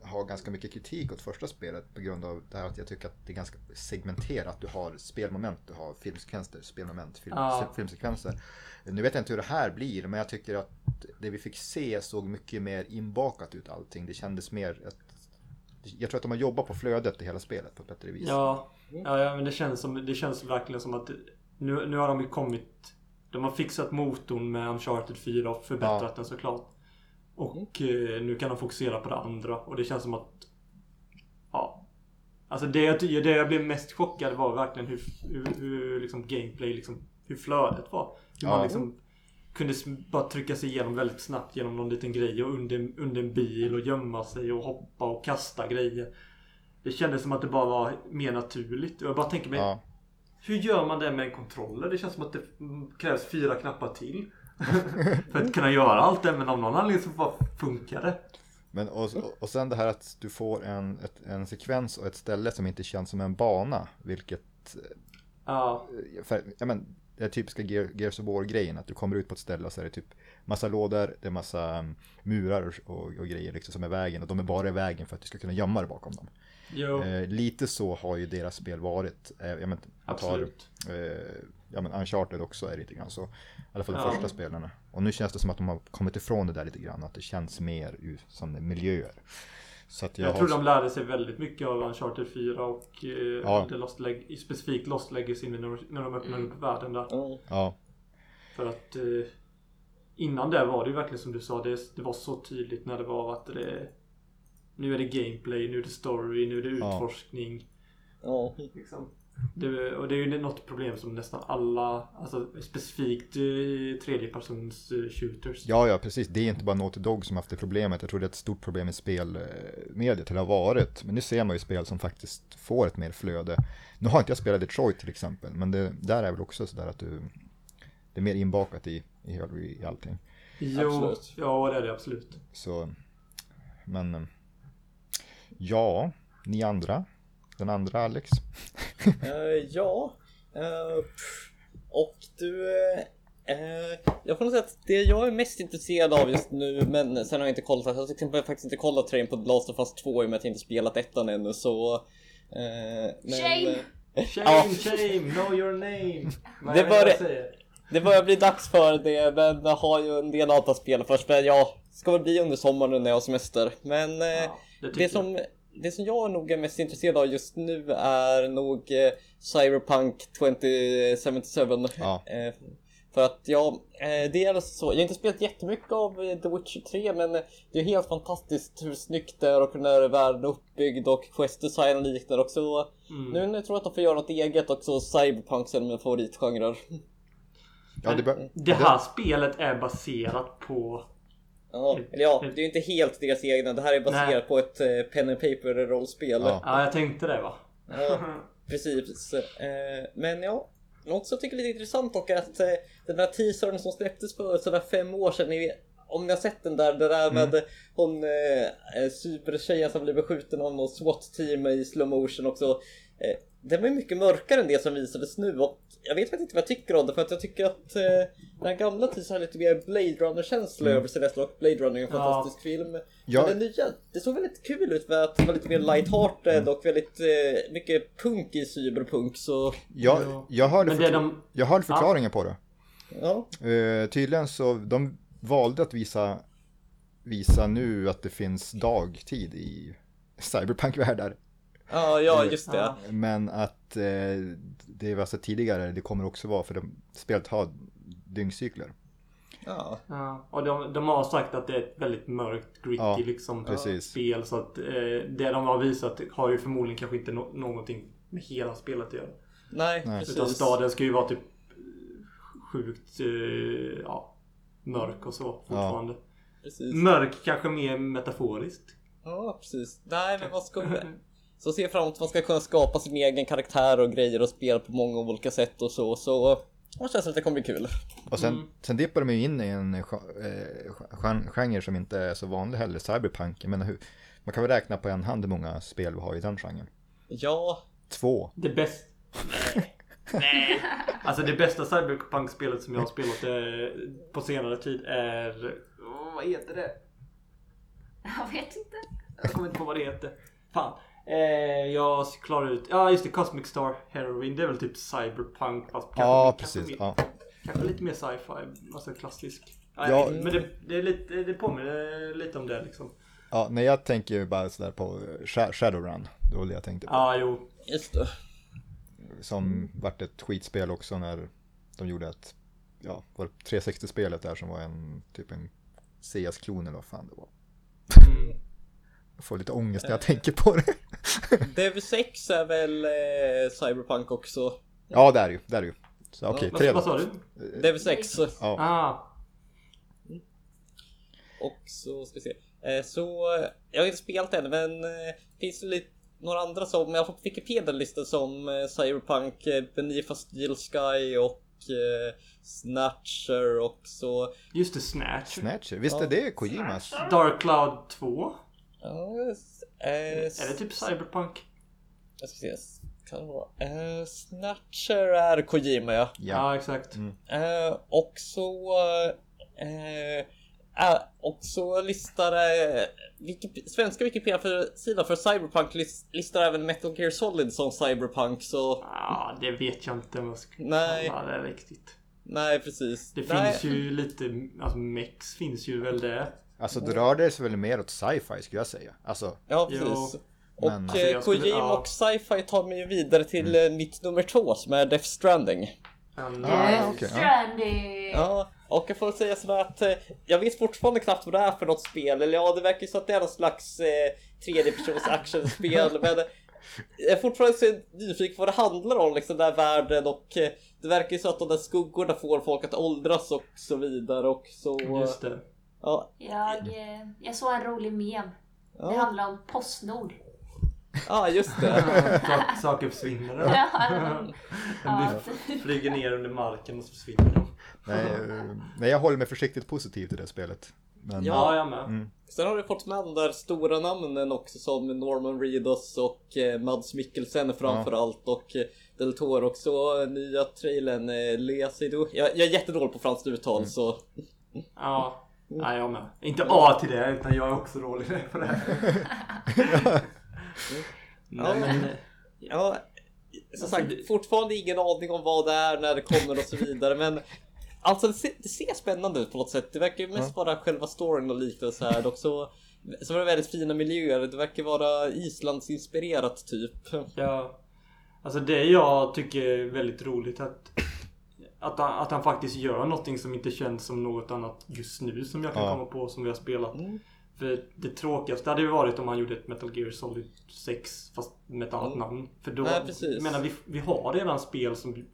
har ganska mycket kritik åt första spelet på grund av det här att jag tycker att det är ganska segmenterat. Du har spelmoment, du har filmsekvenser, spelmoment, film, Ja. se- filmsekvenser. Nu vet jag inte hur det här blir, men jag tycker att det vi fick se såg mycket mer inbakat ut allting. Det kändes mer ett, jag tror att de har jobbat på flödet i hela spelet på ett bättre vis. Ja, ja, ja men det känns, som, det känns verkligen som att nu, nu har de ju kommit De har fixat motorn med Uncharted 4 och förbättrat Ja. den såklart. Och eh, nu kan de fokusera på det andra och det känns som att Ja Alltså det jag, det jag blev mest chockad var verkligen hur, hur, hur liksom gameplay liksom Hur flödet var. Hur Ja. man liksom kunde bara trycka sig igenom väldigt snabbt genom någon liten grej och under, under en bil och gömma sig och hoppa och kasta grejer. Det kändes som att det bara var mer naturligt. Jag bara tänker mig, Ja. Hur gör man det med en controller? Det känns som att det mm, krävs fyra knappar till. för att kunna göra allt det, men av någon anledning så bara funkar det. Men och, och sen det här att du får en, ett, en sekvens och ett ställe som inte känns som en bana, vilket Ja, för, ja, men, det typiska Gear- Gears of War-grejen, att du kommer ut på ett ställe och så är det typ massa lådor, det är massa um, murar och, och, och grejer liksom som är vägen och de är bara i vägen för att du ska kunna gömma dig bakom dem. Eh, lite så har ju deras spel varit. Eh, jag men, jag tar, absolut. eh, ja men Uncharted också är lite grann så. I alla fall de Ja. första spelarna. Och nu känns det som att de har kommit ifrån det där lite grann, att det känns mer ut som miljöer. Så att jag, Jag, har, tror de lärde sig väldigt mycket av Uncharted 4 och eh, Ja. Lost Leg- specifikt Lost Legacy när de, när de öppnade upp världen där. Ja, För att eh, innan det var det ju verkligen som du sa, det, det var så tydligt när det var att det nu är det gameplay, nu är det story, nu är det utforskning. Ja. Liksom. Det, och det är ju något problem som nästan alla, alltså specifikt eh, tredjepersons eh, shooters. Ja, ja, precis. Det är inte bara Naughty Dog som haft det problemet. Jag tror det är ett stort problem i spelmediet, eller har varit. Men nu ser man ju spel som faktiskt får ett mer flöde. Nu har inte jag spelat Detroit till exempel, men det där är väl också sådär att du... Det är mer inbakat i, i, i allting. Jo, Absolut. ja det är det absolut. Så, men... Ja, ni andra. Den andra Alex. (laughs) Eh, ja. Pff. och du... Eh, jag får nog säga att det jag är mest intresserad av just nu, men sen har jag inte kollat, jag har till exempel faktiskt inte kollat trailern på Last of Us 2 i och med att jag inte spelat ettan ännu så... Men, Shame! Shame, shame, know your name. (laughs) Vad Det jag det- börjar bli dags för det, men jag har ju en del spela först. Men ja, ska väl bli under sommaren när jag har semester. Men Ja, det det som det som jag nog är mest intresserad av just nu är nog eh, Cyberpunk 2077. Ja. (laughs) Eh, för att jag, eh, det är alltså så, jag har inte spelat jättemycket av The Witcher 3 men det är helt fantastiskt hur snyggt det är och hur världen är uppbyggd och quest-design och liknande och så Mm. nu jag tror att de får göra något eget också Cyberpunk är mina favoritgenrer. Ja, det, bör, Det här spelet är baserat på... Ja, eller ja, det är ju inte helt deras egna. Det här är baserat Nej. på ett eh, pen and paper rollspel. Ja. Ja, jag tänkte det va. Ja, (laughs) precis. Eh, men ja, något som jag tycker är lite intressant och är att eh, den där teasern som släpptes för sådär fem år sedan, ni om ni har sett den där, det där med hon eh, supertjejen som blev beskjuten av något SWAT-team i slow motion också. Eh, den var ju mycket mörkare än det som visades nu och jag vet faktiskt inte vad jag tycker om det för att jag tycker att eh, den här gamla teasern har lite mer Blade Runner-känsla över sig nästan och Blade Runner är en Ja. fantastisk film. Ja. Men den nya, det såg väldigt kul ut för att det var lite mer light-hearted och väldigt eh, mycket punk i cyberpunk så jag, Ja. jag hörde, förkla- de... jag hörde förklaringen på det. ja. Eh, tydligen så de valde att visa, visa nu att det finns dagtid i cyberpunk-världar. Ja, ja just det. Ja. Men att eh, det var så tidigare, det kommer också vara för de, spelet har dygncykler. Ja. Ja, och de, de har sagt att det är ett väldigt mörkt, gritty Ja, liksom, precis. spel. Så att eh, det de har visat har ju förmodligen kanske inte no- någonting med hela spelet att göra. Nej, Nej. precis. Utan staden ska ju vara typ eh, sjukt eh, ja, mörk och så fortfarande. precis. Mörk kanske mer metaforiskt. Ja, precis. Nej, men vad ska (laughs) Så ser jag fram emot att man ska kunna skapa sin egen karaktär och grejer och spela på många olika sätt och så. Så det känns att det kommer bli kul. Och sen, Mm. sen dippar de ju in i en eh, gen- genre som inte är så vanlig heller, cyberpunk. Jag menar, hur, man kan väl räkna på en hand hur många spel vi har i den genren. Ja, Två. Det bästa... (laughs) Nej. Alltså det bästa Cyberpunk-spelet som jag har spelat eh, på senare tid är... Åh, vad heter det? Jag vet inte. Jag kommer inte på vad det heter. Fan. Eh, jag klarar ut... Ja just det, Cosmic Star Heroine. Det är väl typ Cyberpunk fast kanske, Ja, kanske precis. Mer, Ja. Kanske lite mer sci-fi. Alltså klassisk. Ja, Ja. Men det, det, är lite, det påminner lite om det liksom. ja, nej jag tänker ju bara sådär på eh, Sha- Shadowrun. Det var det jag tänkte på. Ja, jo. just det. Som vart ett skitspel också när de gjorde ett, ja, var det 360-spelet där som var en, typ en CS-klon eller vad fan det var. Mm. Jag får lite ångest när jag tänker på det. (laughs) DV6 är väl eh, Cyberpunk också. Ja, det är ju, det är ju. Så okej, Vad, tre vad då. sa du? DV6 Ja, Ah. och så ska vi se. Eh, så eh, jag har inte spelat än men eh, finns det lite några andra som, jag har fått Wikipedia listan som eh, Cyberpunk, eh, Beneath a Steel Sky och eh, Snatcher och så. Just det, Snatch. Snatcher, visst är det Kojimas? Dark Cloud 2. Eh, Är det typ Cyberpunk? Jag ska se. Kan det vara? Eh, Snatcher är Kojima ja. Ja. Ja, exakt. Eh, och så... Eh, eh, och så listar eh, Wikip- svenska Wikipedia-sidan för Cyberpunk lis- listar även Metal Gear Solid som Cyberpunk så Ja, det vet jag inte om jag ska Nej. kalla det riktigt. nej precis. Det nej. finns ju lite, alltså Mex finns ju väl det. Alltså det rörde sig väl mer åt sci-fi skulle jag säga. Alltså, Ja Jo, precis. Och men- Alltså, eh, Kojima ja. och Sci-Fi tar mig vidare till eh, mitt nummer två som är Death Stranding. Men, Ah, Death okej, ja. Stranding! Ja, och jag får säga sådär att eh, jag vet fortfarande knappt vad det är för något spel. Eller ja, det verkar ju så att det är någon slags eh, tredjepersons actionspel. (laughs) men eh, jag är fortfarande så nyfiken på vad det handlar om, liksom den här världen. Och eh, det verkar ju så att de där skuggorna får folk att åldras och så vidare. Och så... Just det. Ja, Jag, eh, jag såg en rolig mem. Det ja, handlar om Postnord. ja, just det. (laughs) Sak- Saker försvinner. då. Ja, (laughs) de- ja, De flyger ner under marken och så försvinner de. nej, eh, nej, jag håller mig försiktigt positiv till det spelet. Men, Ja, jag med. Sen har du fått med de där stora namnen också som Norman Reedus och eh, Mads Mikkelsen framförallt och eh, Del Toro också. Nya trailern Lea Seydoux. Jag, jag är jättedålig på franskt uttal så... Ja. Nej, jag med. Inte A till det, utan jag är också dålig på det. (laughs) Nej, men... Ja, som sagt, fortfarande ingen aning om vad det är, när det kommer och så vidare men Alltså det ser, det ser spännande ut på något sätt. Det verkar ju mest vara själva storyn och liknande så här. Och så Så var det väldigt fina miljöer. Det verkar vara Islandsinspirerat typ. Ja. Alltså det jag tycker är väldigt roligt att att han, att han faktiskt gör någonting som inte känns som något annat just nu som jag kan Ja. komma på som vi har spelat. Mm. För det tråkigaste hade ju varit om han gjorde ett Metal Gear Solid 6 fast med ett annat Mm. namn. För då, Nej, menar vi, vi har redan spel som,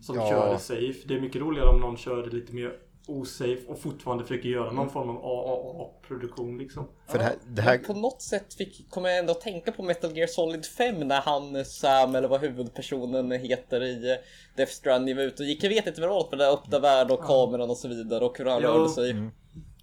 som Ja. kör det safe. Det är mycket roligare om någon kör det lite mer osafe och fortfarande försöker göra någon form av AAA-produktion liksom. För det här, det här, På något sätt fick, kommer jag ändå att tänka på Metal Gear Solid 5 när han Sam eller vad huvudpersonen heter i eh, Death Stranding var ute och gick. Jag vet inte vad det var för den där öppna värld och kameran och så vidare och hur han Jo. rörde sig. Mm.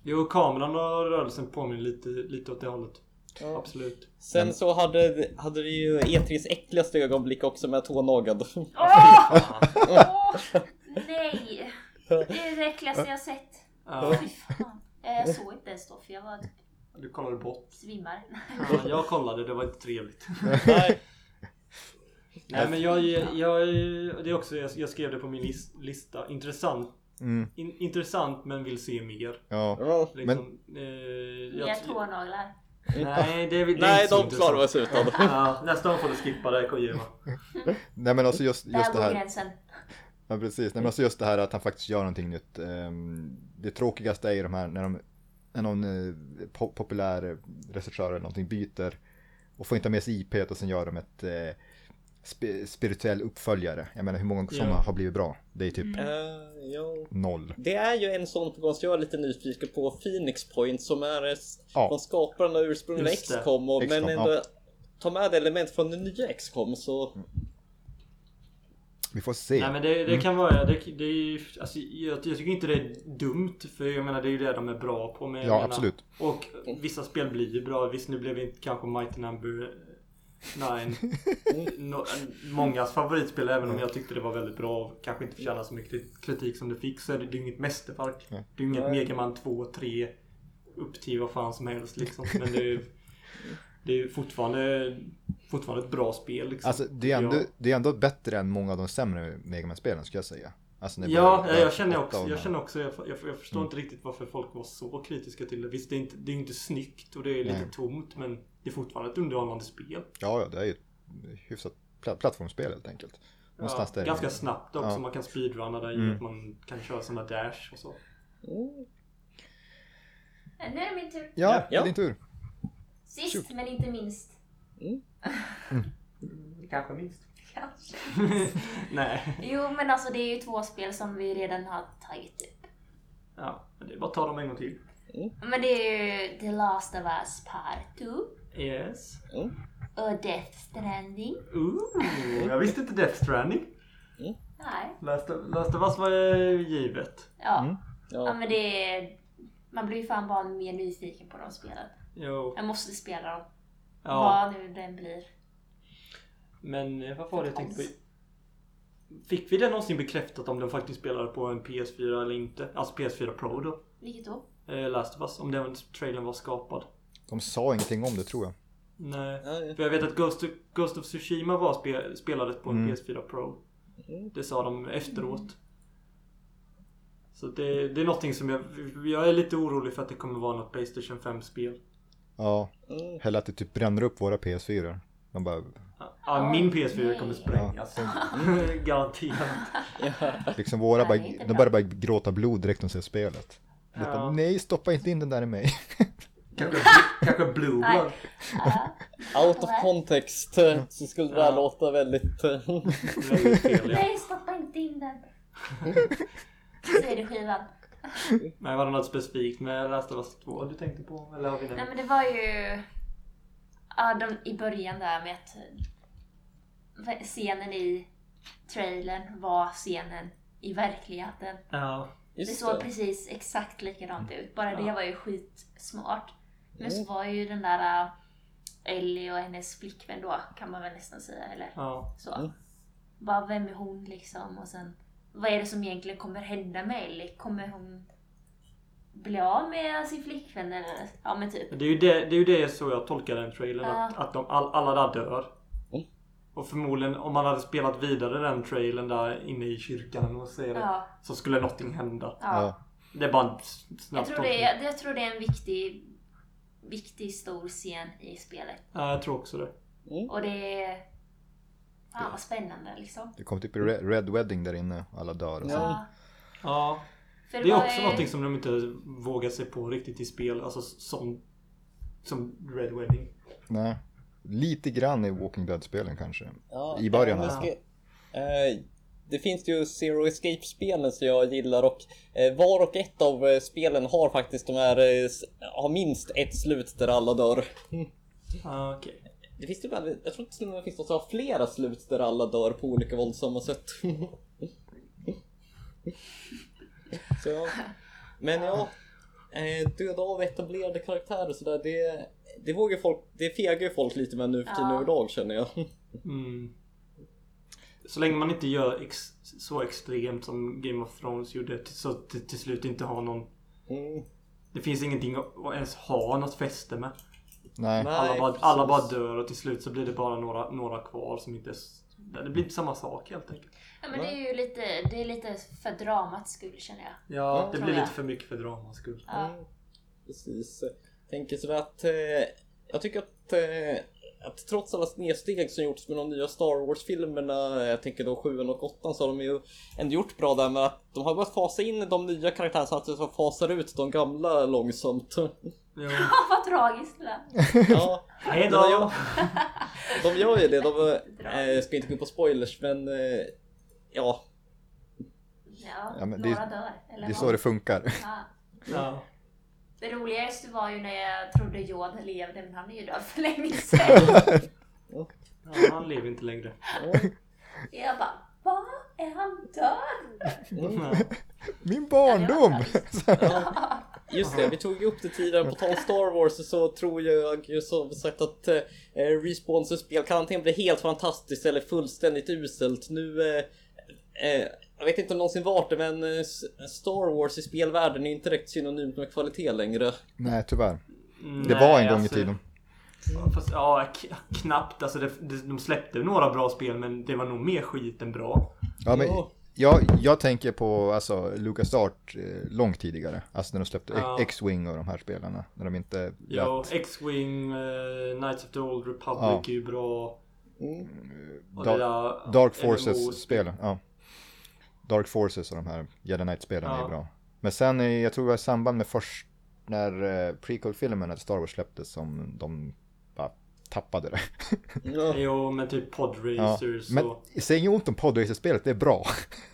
Jo, kameran och rörelsen påminner lite, lite åt det hållet. Ja. Absolut. Sen Men- så hade, hade det ju E3s äckligaste ögonblick också med tånagad. Åh! (laughs) Åh! Nej! Det är det äckligaste jag sett. Ja, Fy fan. Eh, Jag såg inte ens då för jag var typ du kollade bort. svimmar. Ja, jag kollade, det var inte trevligt. (laughs) Nej. Nej men jag, jag, det är också, jag, jag skrev det på min lis, lista. Intressant. mm, In, intressant men vill se mer. ja. Ja. Liksom, eh, Nya jag, tånaglar. nej, det är, det är Nej, inte så de klarar intressant. oss utan. Ja, nästa gång får du skippa det Kojima. Nej men alltså just, Där just det går här. gränsen. Ja precis, Nej, men alltså just det här att han faktiskt gör någonting nytt. Ehm, Det tråkigaste är ju de här när, de, när någon eh, po- populär regissör eller någonting byter och får inte med sig IP och sen gör de ett eh, spi- spirituell uppföljare. Jag menar hur många som Ja. har blivit bra? Det är typ ja. noll. Det är ju en sån på jag är lite nyfiken på. Phoenix Point som är Ja. från skaparen av ursprungliga. XCOM. Men ändå ja. ta med element från det nya XCOM så... Vi får se. Nej men det, Mm. det kan vara, det, det är ju, alltså, jag, jag tycker inte det är dumt. För jag menar det är ju det de är bra på. Men Ja, menar, absolut. Och vissa spel blir ju bra. Visst nu blev inte kanske Mighty Number 9 (laughs) no, mångas favoritspel även om jag tyckte det var väldigt bra och kanske inte förtjänar så mycket kritik som det fick så är det, det är inget mästerverk. Det är inget Nej. Megaman 2, 3 upp till vad fan som helst liksom. Men det är ju (laughs) det är ju fortfarande, fortfarande ett bra spel liksom. Alltså det är, ändå, Ja. det är ändå bättre än många av de sämre Megaman-spelen skulle jag säga. Alltså, Ja, börjar- jag känner också, jag känner också, jag, jag, jag förstår Mm. inte riktigt varför folk var så kritiska till det. Visst, det är inte, det är inte snyggt och det är lite Nej. tomt men det är fortfarande ett underhållande spel. Ja, ja, det är ju ett hyfsat pla- plattformsspel helt enkelt. Ja, där. ganska snabbt också, Ja. man kan speedrunna där i Mm. att man kan köra såna dash och så. Mm. Nu är det min tur. Ja, Ja. det är din tur. Sist men inte minst. Kanske minst. Kanske. (laughs) Nej. Jo men alltså det är ju två spel som vi redan har tagit upp. Ja, men det är bara att ta dem en gång till. Men det är ju The Last of Us Part 2 Yes. och Death Stranding. Ooh, (laughs) jag visste inte Death Stranding. Nej. Last of, Last of Us var givet. Ja. Mm. ja Ja. men det är... Man blir ju fan bara mer nyfiken på de spelen. Jo. Jag måste spela dem. Ja. Vad nu den blir. Men eh, vad var det jag tänkte på? Fick vi det någonsin bekräftat om den faktiskt spelade på en PS4 eller inte? Alltså PS4 Pro då? Vilket då? Eh, Last of Us. Om den trailern var skapad. De sa ingenting om det tror jag. Nej. Ja, För jag vet att Ghost of, Ghost of Tsushima var spe, spelades på en Mm. PS4 Pro. Mm. Det sa de efteråt. Så det, det är någonting som jag... Jag är lite orolig för att det kommer vara något Playstation 5-spel. Ja, Mm. eller att det typ bränner upp våra PS4. De bara, Ja, min PS4 nej. kommer sprängas. (laughs) Garanterat. liksom våra bara, de börjar bara gråta blod direkt när de ser spelet. Ja. Bara, Nej, stoppa inte in den där i mig. (laughs) Kanske, kanske Blue. Blood. Out of context så skulle det där Ja. låta väldigt... Väldigt fel, ja. Nej, stoppa inte in den. (laughs) CD-skivan. (laughs) Men var det något specifikt med Last of Us 2 du tänkte på? Eller har vi Nej det? men det var ju... Ja, de, i början där med att eh, scenen i trailern var scenen i verkligheten. Ja. Det såg det. precis exakt likadant ut. Bara det Ja. var ju skitsmart. Men Mm. så var ju den där äh, Ellie och hennes flickvän då, kan man väl nästan säga. Eller Ja. så. Mm. Bara vem är hon liksom? Och sen, vad är det som egentligen kommer hända med Ellie? Kommer hon bli av med sin flickvän eller? Ja men typ. Det är ju det, det, är ju det så jag tolkar den trailern. Ja. Att, att de, all, alla där dör. Mm. Och förmodligen om man hade spelat vidare den trailern där inne i kyrkan och ser det. Ja, Så skulle någonting hända. ja. Det är bara en snabb Jag, tror det är, jag tror det är en viktig viktig stor scen i spelet. Ja, jag tror också det. Och det är... Fan vad spännande liksom. Det kom typ Re- Red Wedding där inne, alla dör. Och så. Ja. Det är också någonting som de inte vågar sig på riktigt i spel. Alltså som, som Red Wedding. Nej. Lite grann i Walking Dead-spelen kanske. Ja, I början eh, nu alltså. ska- eh, det finns ju Zero Escape-spelen som jag gillar och eh, var och ett av eh, spelen har faktiskt de här, eh, har minst ett slut där alla dör. (laughs) Ah, okej. Det finns typ aldrig, jag tror inte det finns något som har flera slut där alla dör på olika våldsamma sätt. Så ja. Men ja, eh, döda av etablerade karaktärer och sådär, det, det vågar folk, det fegar ju folk lite med nu för tiden Ja. överlag känner jag. Mm. Så länge man inte gör ex, så extremt som Game of Thrones gjorde så till, till slut inte har någon... Mm. Det finns ingenting att, att ens ha något fäste med. Nej. Nej. Alla bara, alla bara dör och till slut så blir det bara några, några kvar som inte... Det blir inte samma sak helt enkelt. Ja men det är ju lite, det är lite för dramats skull känner jag. Ja, det blir jag. lite för mycket för dramas skull. Ja. Mm, precis. Tänker så att eh, jag tycker att, eh, att trots alla snedsteg som gjorts med de nya Star Wars-filmerna, jag tänker då 7 och 8 så har de ju ändå gjort bra där med att de har börjat fasa in de nya karaktärerna så att de fasar ut de gamla långsamt. (laughs) (laughs) Ja. vad tragiskt det lät. Ja, Hej då! (laughs) de gör ju det. De eh, ska inte gå in på spoilers men eh, ja. Ja, Ja, men det- några dör. Eller Det är så det funkar. Ja. (laughs) Ja. Det roligaste var ju när jag trodde Yoda levde men han är ju död för länge sedan. ja, han lever inte längre. Jag bara, va? Är han död? Ja. Min barndom! (laughs) Ja, just det, vi tog ju upp det tidigare. På tal om Star Wars så tror jag ju som sagt att eh, Respawns spel kan antingen bli helt fantastiskt eller fullständigt uselt. Nu, eh, eh, jag vet inte om någonsin varit det, men eh, Star Wars i spelvärlden är inte direkt synonymt med kvalitet längre. Nej, tyvärr. Det var en nej, gång i alltså- tiden. Fast, ja, knappt. Alltså det, det, de släppte några bra spel men det var nog mer skit än bra. Ja, men Ja. Jag, jag tänker på alltså, Lucas Art eh, långt tidigare. Alltså när de släppte Ja. X-Wing och de här spelarna. När de inte Ja, X-Wing, eh, Knights of the Old Republic Ja. är ju bra. Mm. Dark- det där Dark MMO Forces-spelen. Ja. Dark Forces och de här Jedi Knight-spelen är Ja. ju bra. Men sen, eh, jag tror det var i samband med först när eh, prequel-filmen när Star Wars släpptes som de tappade det. (laughs) Ja. Jo, men typ Ja. Podracers Men och... säg inget ont om Podracer-spelet, det är bra. (laughs)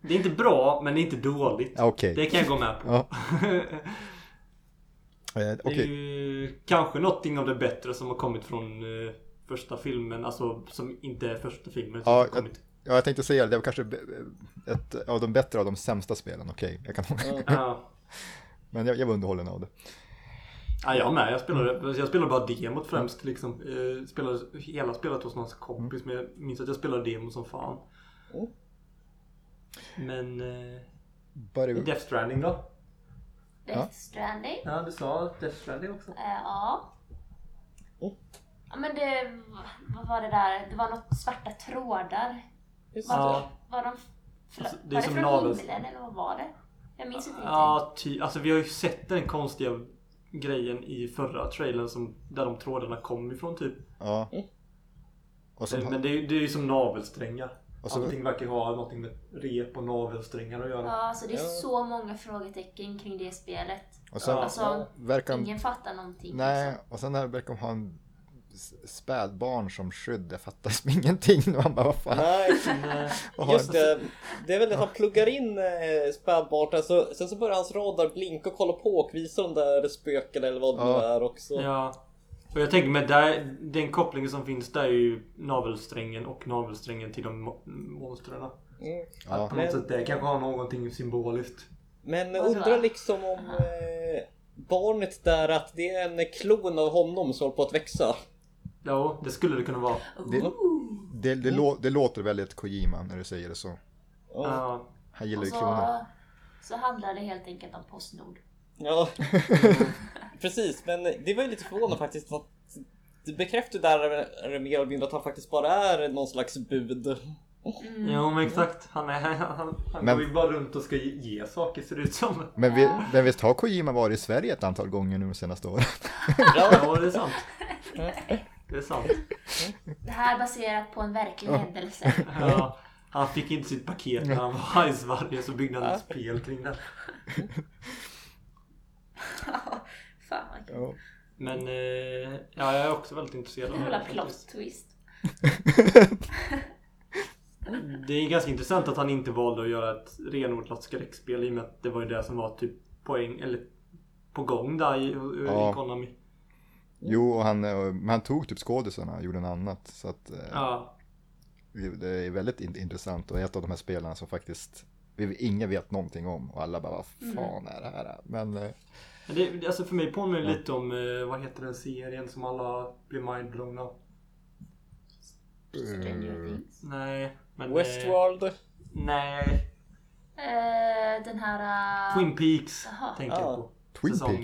Det är inte bra, men det är inte dåligt. Ja, Okej. Det kan jag gå med på. Ja. (laughs) Eh, Det är ju kanske någonting av det bättre som har kommit från eh, första filmen. Alltså som inte är första filmen. Som Ja, har jag- kommit. ja, jag tänkte säga det, det var kanske ett av de bättre av de sämsta spelen, okej. Jag kan Ja. Men jag, jag var underhållen av det. Ja, jag med. Jag spelade, jag spelade bara demot främst liksom. Eh, spelade hela spelet hos någons kompis. Men jag minns att jag spelade demo som fan. Mm. Men... Eh, Bara, Death Stranding då? Death Stranding. Ja, du sa Death Stranding också. Eh, ja. Oh. Ja men det, vad var det där? Det var något svarta trådar. Just Var, det. Ja. var de, Alltså, det är var det som från himlen eller vad var det? Jag minns inte. Ja, ty, alltså vi har ju sett den konstiga grejen i förra trailern som, där de trådarna kom ifrån typ. ja. Mm. Och så, Men det är ju det är ju som navelsträngar. och så, Allting verkar ha någonting med rep och navelsträngar att göra. Ja, alltså det är Ja. så många frågetecken kring det spelet. och sen Ja. Alltså, verkar ingen fattar någonting. nej, liksom. och sen verkar de ha en spädbarn som skydd. Jag fattar som ingenting. (laughs) Och han bara, vad fan. Nej, Nej. (laughs) Har just det. Det är väl att han pluggar in eh, spädbarn, alltså, sen så börjar hans radar blinka och kolla på och visa de där spöken eller vad det nu Ja. är också. Ja. Och jag tänker med där, den kopplingen som finns där är ju navelsträngen och navelsträngen till de mo- monstren. Mm. Ja. På något Men- sätt det kanske har någonting symboliskt. Men undrar liksom om eh, barnet där att det är en klon av honom som håller på att växa. Ja, det skulle det kunna vara. Det, det, det, lå, det låter väldigt Kojima när du säger det så. Ja. Ja. Han gillar ju kloner. så, så handlar det helt enkelt om Postnord. Ja, (laughs) precis. Men det var ju lite förvånande faktiskt att det bekräftar där mer eller mindre att han faktiskt bara är någon slags bud. Mm. Jo men exakt. Han, är, han, han Men- går ju bara runt och ska ge, ge saker ser det ut som. Men, vi, men visst har Kojima varit i Sverige ett antal gånger nu de senaste åren? Ja (laughs) det är sant. (laughs) Det är sant. Det här är baserat på en verklig händelse. (laughs) Ja, han fick inte sitt paket när han var i Sverige så byggde han ett spel kring det. (laughs) Fan vad kul. Ja. Men eh, ja, jag är också väldigt intresserad av Jävla det. plot faktiskt. twist. (laughs) Det är ganska intressant att han inte valde att göra ett renodlat skräckspel i och med att det var ju det som var typ poäng eller på gång där i, i Ja. Konami. Jo, och han, eh, men han tog typ skådisarna och gjorde något annat. Så att eh, Ja, det är väldigt in- intressant och ett av de här spelarna som faktiskt vi, ingen vet någonting om och alla bara vad fan är det här? Men eh, Men det, alltså för mig påminner det lite om, vad heter den serien som alla blir mindblown av? Things. Nej, men... eh, Westworld. Nej, Eh, den här... eh, Twin Peaks Jaha. tänker jag på. Twin Säsong,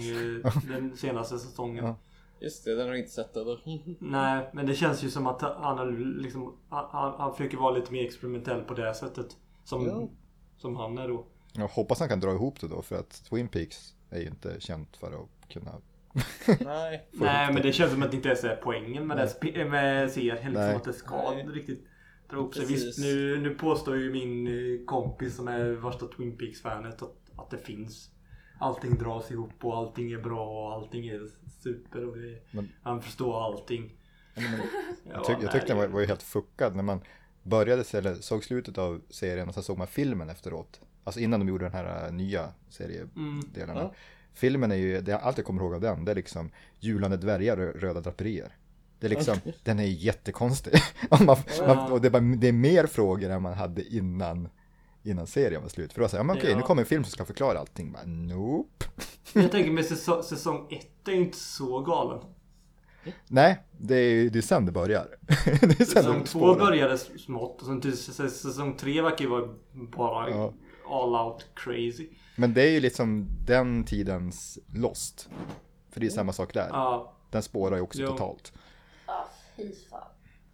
Peaks? (laughs) den senaste säsongen. Ja. Just det, den har jag inte sett eller? (laughs) Nej, men det känns ju som att han, liksom, han, han, försöker vara lite mer experimentell på det sättet. Som, Ja. som han är då. jag hoppas han kan dra ihop det då för att Twin Peaks är ju inte känt för att kunna (laughs) Nej. (laughs) Nej, men det. känns som att det inte ens är poängen med, det, med serien. Liksom att det ska Nej. riktigt dra ihop sig. Visst, nu, nu påstår ju min eh, kompis som är värsta Twin Peaks-fanet att, att det finns Allting dras ihop och allting är bra och allting är super och det, Men- han förstår allting. Ja, men- (laughs) Ja, Jag, tyck, jag tyckte den det- var, var ju helt fuckad när man började se, eller såg slutet av serien och sen såg man filmen efteråt. Alltså innan de gjorde den här äh, nya seriedelarna. Mm. Ja. Filmen är ju, det, allt jag kommer ihåg av den, det är liksom julande dvärgar och röda draperier. Det är liksom, den är jättekonstig. (laughs) Och man, man, och det, är bara, det är mer frågor än man hade innan, innan serien var slut. För då sa jag, ja, men okej, Ja. nu kommer en film som ska förklara allting. Bara, nope. Jag tänker med säsong, säsong ett är ju inte så galen. Nej, det är, det är sen det börjar. (laughs) det är Säsong det två började smått och sen till säsong tre verkar ju vara bara Ja. all out crazy. Men det är ju liksom den tidens Lost. För det är samma sak där. Ja, Den spårar ju också Jo. totalt. Ja, fy fan.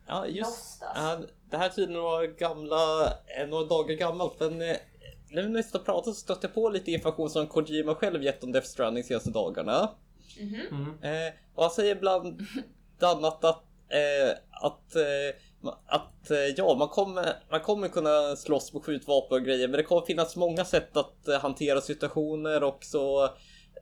Ja, just Lost, alltså. Det här tydligen var gamla, eh, några dagar gammalt, men eh, när vi nästan pratade så stötte jag på lite information som Kojima själv gett om Death Stranding senaste dagarna. mm. Eh, och han säger bland (laughs) annat att, eh, att, eh, att ja, man kommer, man kommer kunna slåss med skjutvapen och grejer, men det kommer finnas många sätt att hantera situationer och så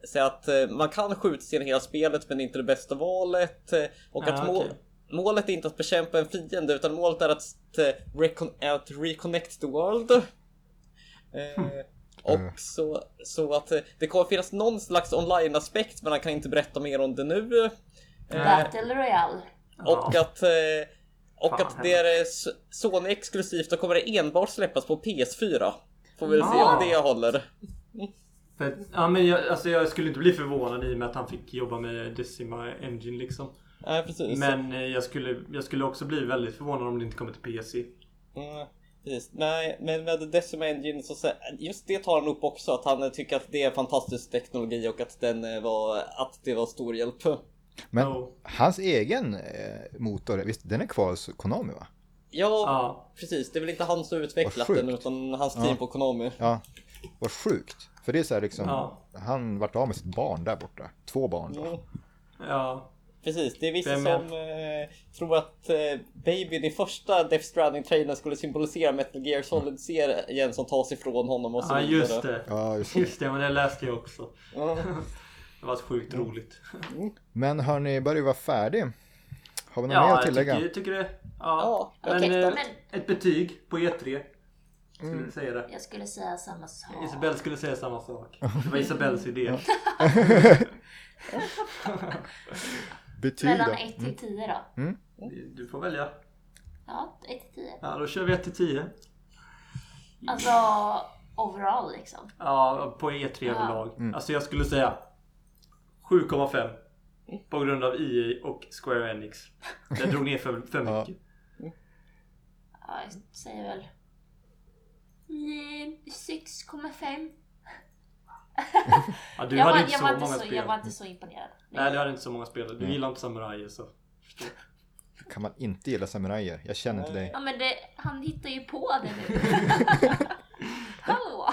säga att man kan skjuta sig hela spelet, men det är inte det bästa valet. Och Ja, att må- okej. Målet är inte att bekämpa en fiende, utan målet är att, eh, recon- att reconnect the world. Eh, Mm. och så, så att eh, det kommer finnas någon slags online-aspekt men han kan inte berätta mer om det nu. Eh, Battle Royale. och att, eh, och Fan, att det är Sony exklusivt, då kommer det enbart släppas på PS4. Får vi väl se Ah. om det håller. För, ja, men jag, alltså jag skulle inte bli förvånad i och med att han fick jobba med Decima Engine liksom. Nej precis. Men eh, jag skulle, jag skulle också bli väldigt förvånad om det inte kommer till PC. Mm, precis. Nej, men med Decima Engine så just det tar han upp också att han tycker att det är fantastisk teknologi och att den eh, var, att det var stor hjälp. Men Oh. hans egen eh, motor, visst den är kvar hos Konami va? Ja, Ja, precis. Det är väl inte han som utvecklat den utan hans team Ja. på Konami. Ja, vad sjukt. För det är så här liksom, Ja. han vart av med sitt barn där borta. Två barn då. Mm. ja. Precis, det är vissa som eh, tror att eh, babyn i första Death Stranding-trailern skulle symbolisera Metal Gear Solid-serien som tas ifrån honom och så ja vidare. just det. Ja, just det. Just det, men det läste jag också. Ja. Det var sjukt roligt. Men hörni, börjar vi vara färdig? Har vi något mer Ja, att jag tillägga? tycker, tycker det. Ja. Ja, men, eh, men- ett betyg på E3. Skulle Mm. säga det? Jag skulle säga samma sak. Isabelle skulle säga samma sak. Det var Isabelles idé. (laughs) (laughs) (laughs) Betyg Mellan då? 1 till 10 då? Du får välja. Ja, 1 till 10. Ja, då kör vi 1 till 10. Alltså overall liksom. Ja, på E3 överlag. Alltså jag skulle säga 7,5. På grund av EA och Square Enix. Det drog ner för, för (laughs) Ja. mycket. Ja, jag säger väl mm, 6,5. Ja, du Jag, hade var- inte jag, så många så- spel. jag var inte så imponerad. Nej, du hade inte så många spel. Du Mm. gillar inte samurajer så. kan man inte gilla samurajer? Jag känner inte dig. Ja men det, han hittar ju på det nu. (laughs) Hallå!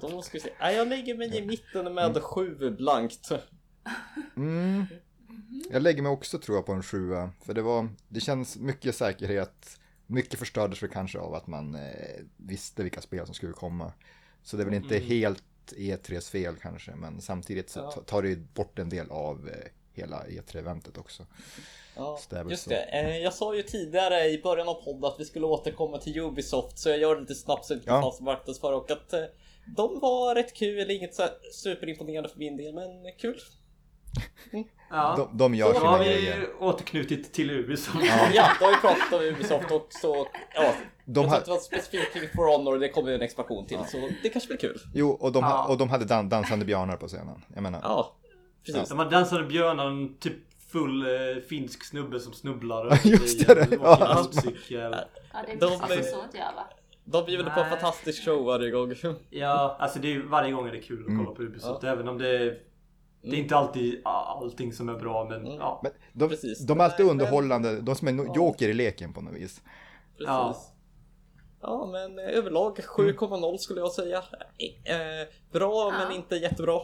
Då ska vi se. Nej, jag lägger mig i mitten med sju blankt. Mm. Jag lägger mig också tror jag på en sjua. För det var, det känns mycket säkerhet. Mycket förstördes väl kanske av att man eh, visste vilka spel som skulle komma. Så det är väl inte Mm. helt E3s fel kanske. Men samtidigt så tar det ju bort en del av eh, hela E3-eventet också. Ja, just det. Eh, Jag sa ju tidigare i början av podden att vi skulle återkomma till Ubisoft så jag gör det lite snabbt så inte Ja. fanns marknadsför och att eh, de var rätt kul, inget så superimponerande för min del men kul. Ja. De, de gör Då sina har vi grejer. ju återknutit till Ubisoft. (laughs) Ja, då har vi pratat om Ubisoft och så ja, De jag ha- det var specifikt kring For Honor det kommer en expansion till så det kanske blir kul. Jo, och de, ha- Ja. och de hade dan- dansande björnar på scenen. Jag menar, Ja, precis. De har dansade björnar, en typ full eh, finsk snubbe som snubblar. (laughs) Just det, i ja. motorcykel. Ja det är De- precis så inte jag va? De bjuder på en fantastisk show varje gång. Ja, alltså det är ju varje gång är det kul att Mm. kolla på Ubisoft. Även om det är, det är inte alltid allting som är bra men Mm. ja. men de, Precis. de är alltid Nej, men- underhållande. De som är no- joker i leken på något vis. Precis. Ja. Ja. men eh, överlag 7,0 skulle jag säga. Eh, bra men Ja. inte jättebra.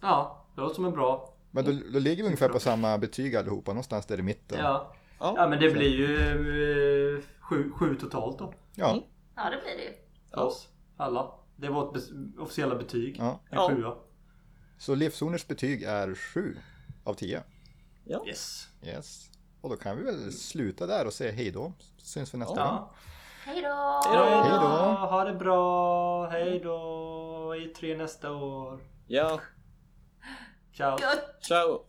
Ja, det låter som en bra. Men då, då ligger vi ungefär på samma betyg allihopa. Någonstans där i mitten. Ja. Ja. Ja men det blir ju eh, sju, sju totalt då. Ja. Mm. Ja det blir det ju. För oss alla. Det är vårt bes- officiella betyg. ja. En Ja. sjua. Så Livzoners betyg är 7 av 10. Yes. Yes. Och då kan vi väl sluta där och säga hej då. Syns vi nästa gång. Ja. Hej då! Hej då. Hej då. Ha det bra. Hej då. I tre nästa år. Ja, Ciao. Ciao.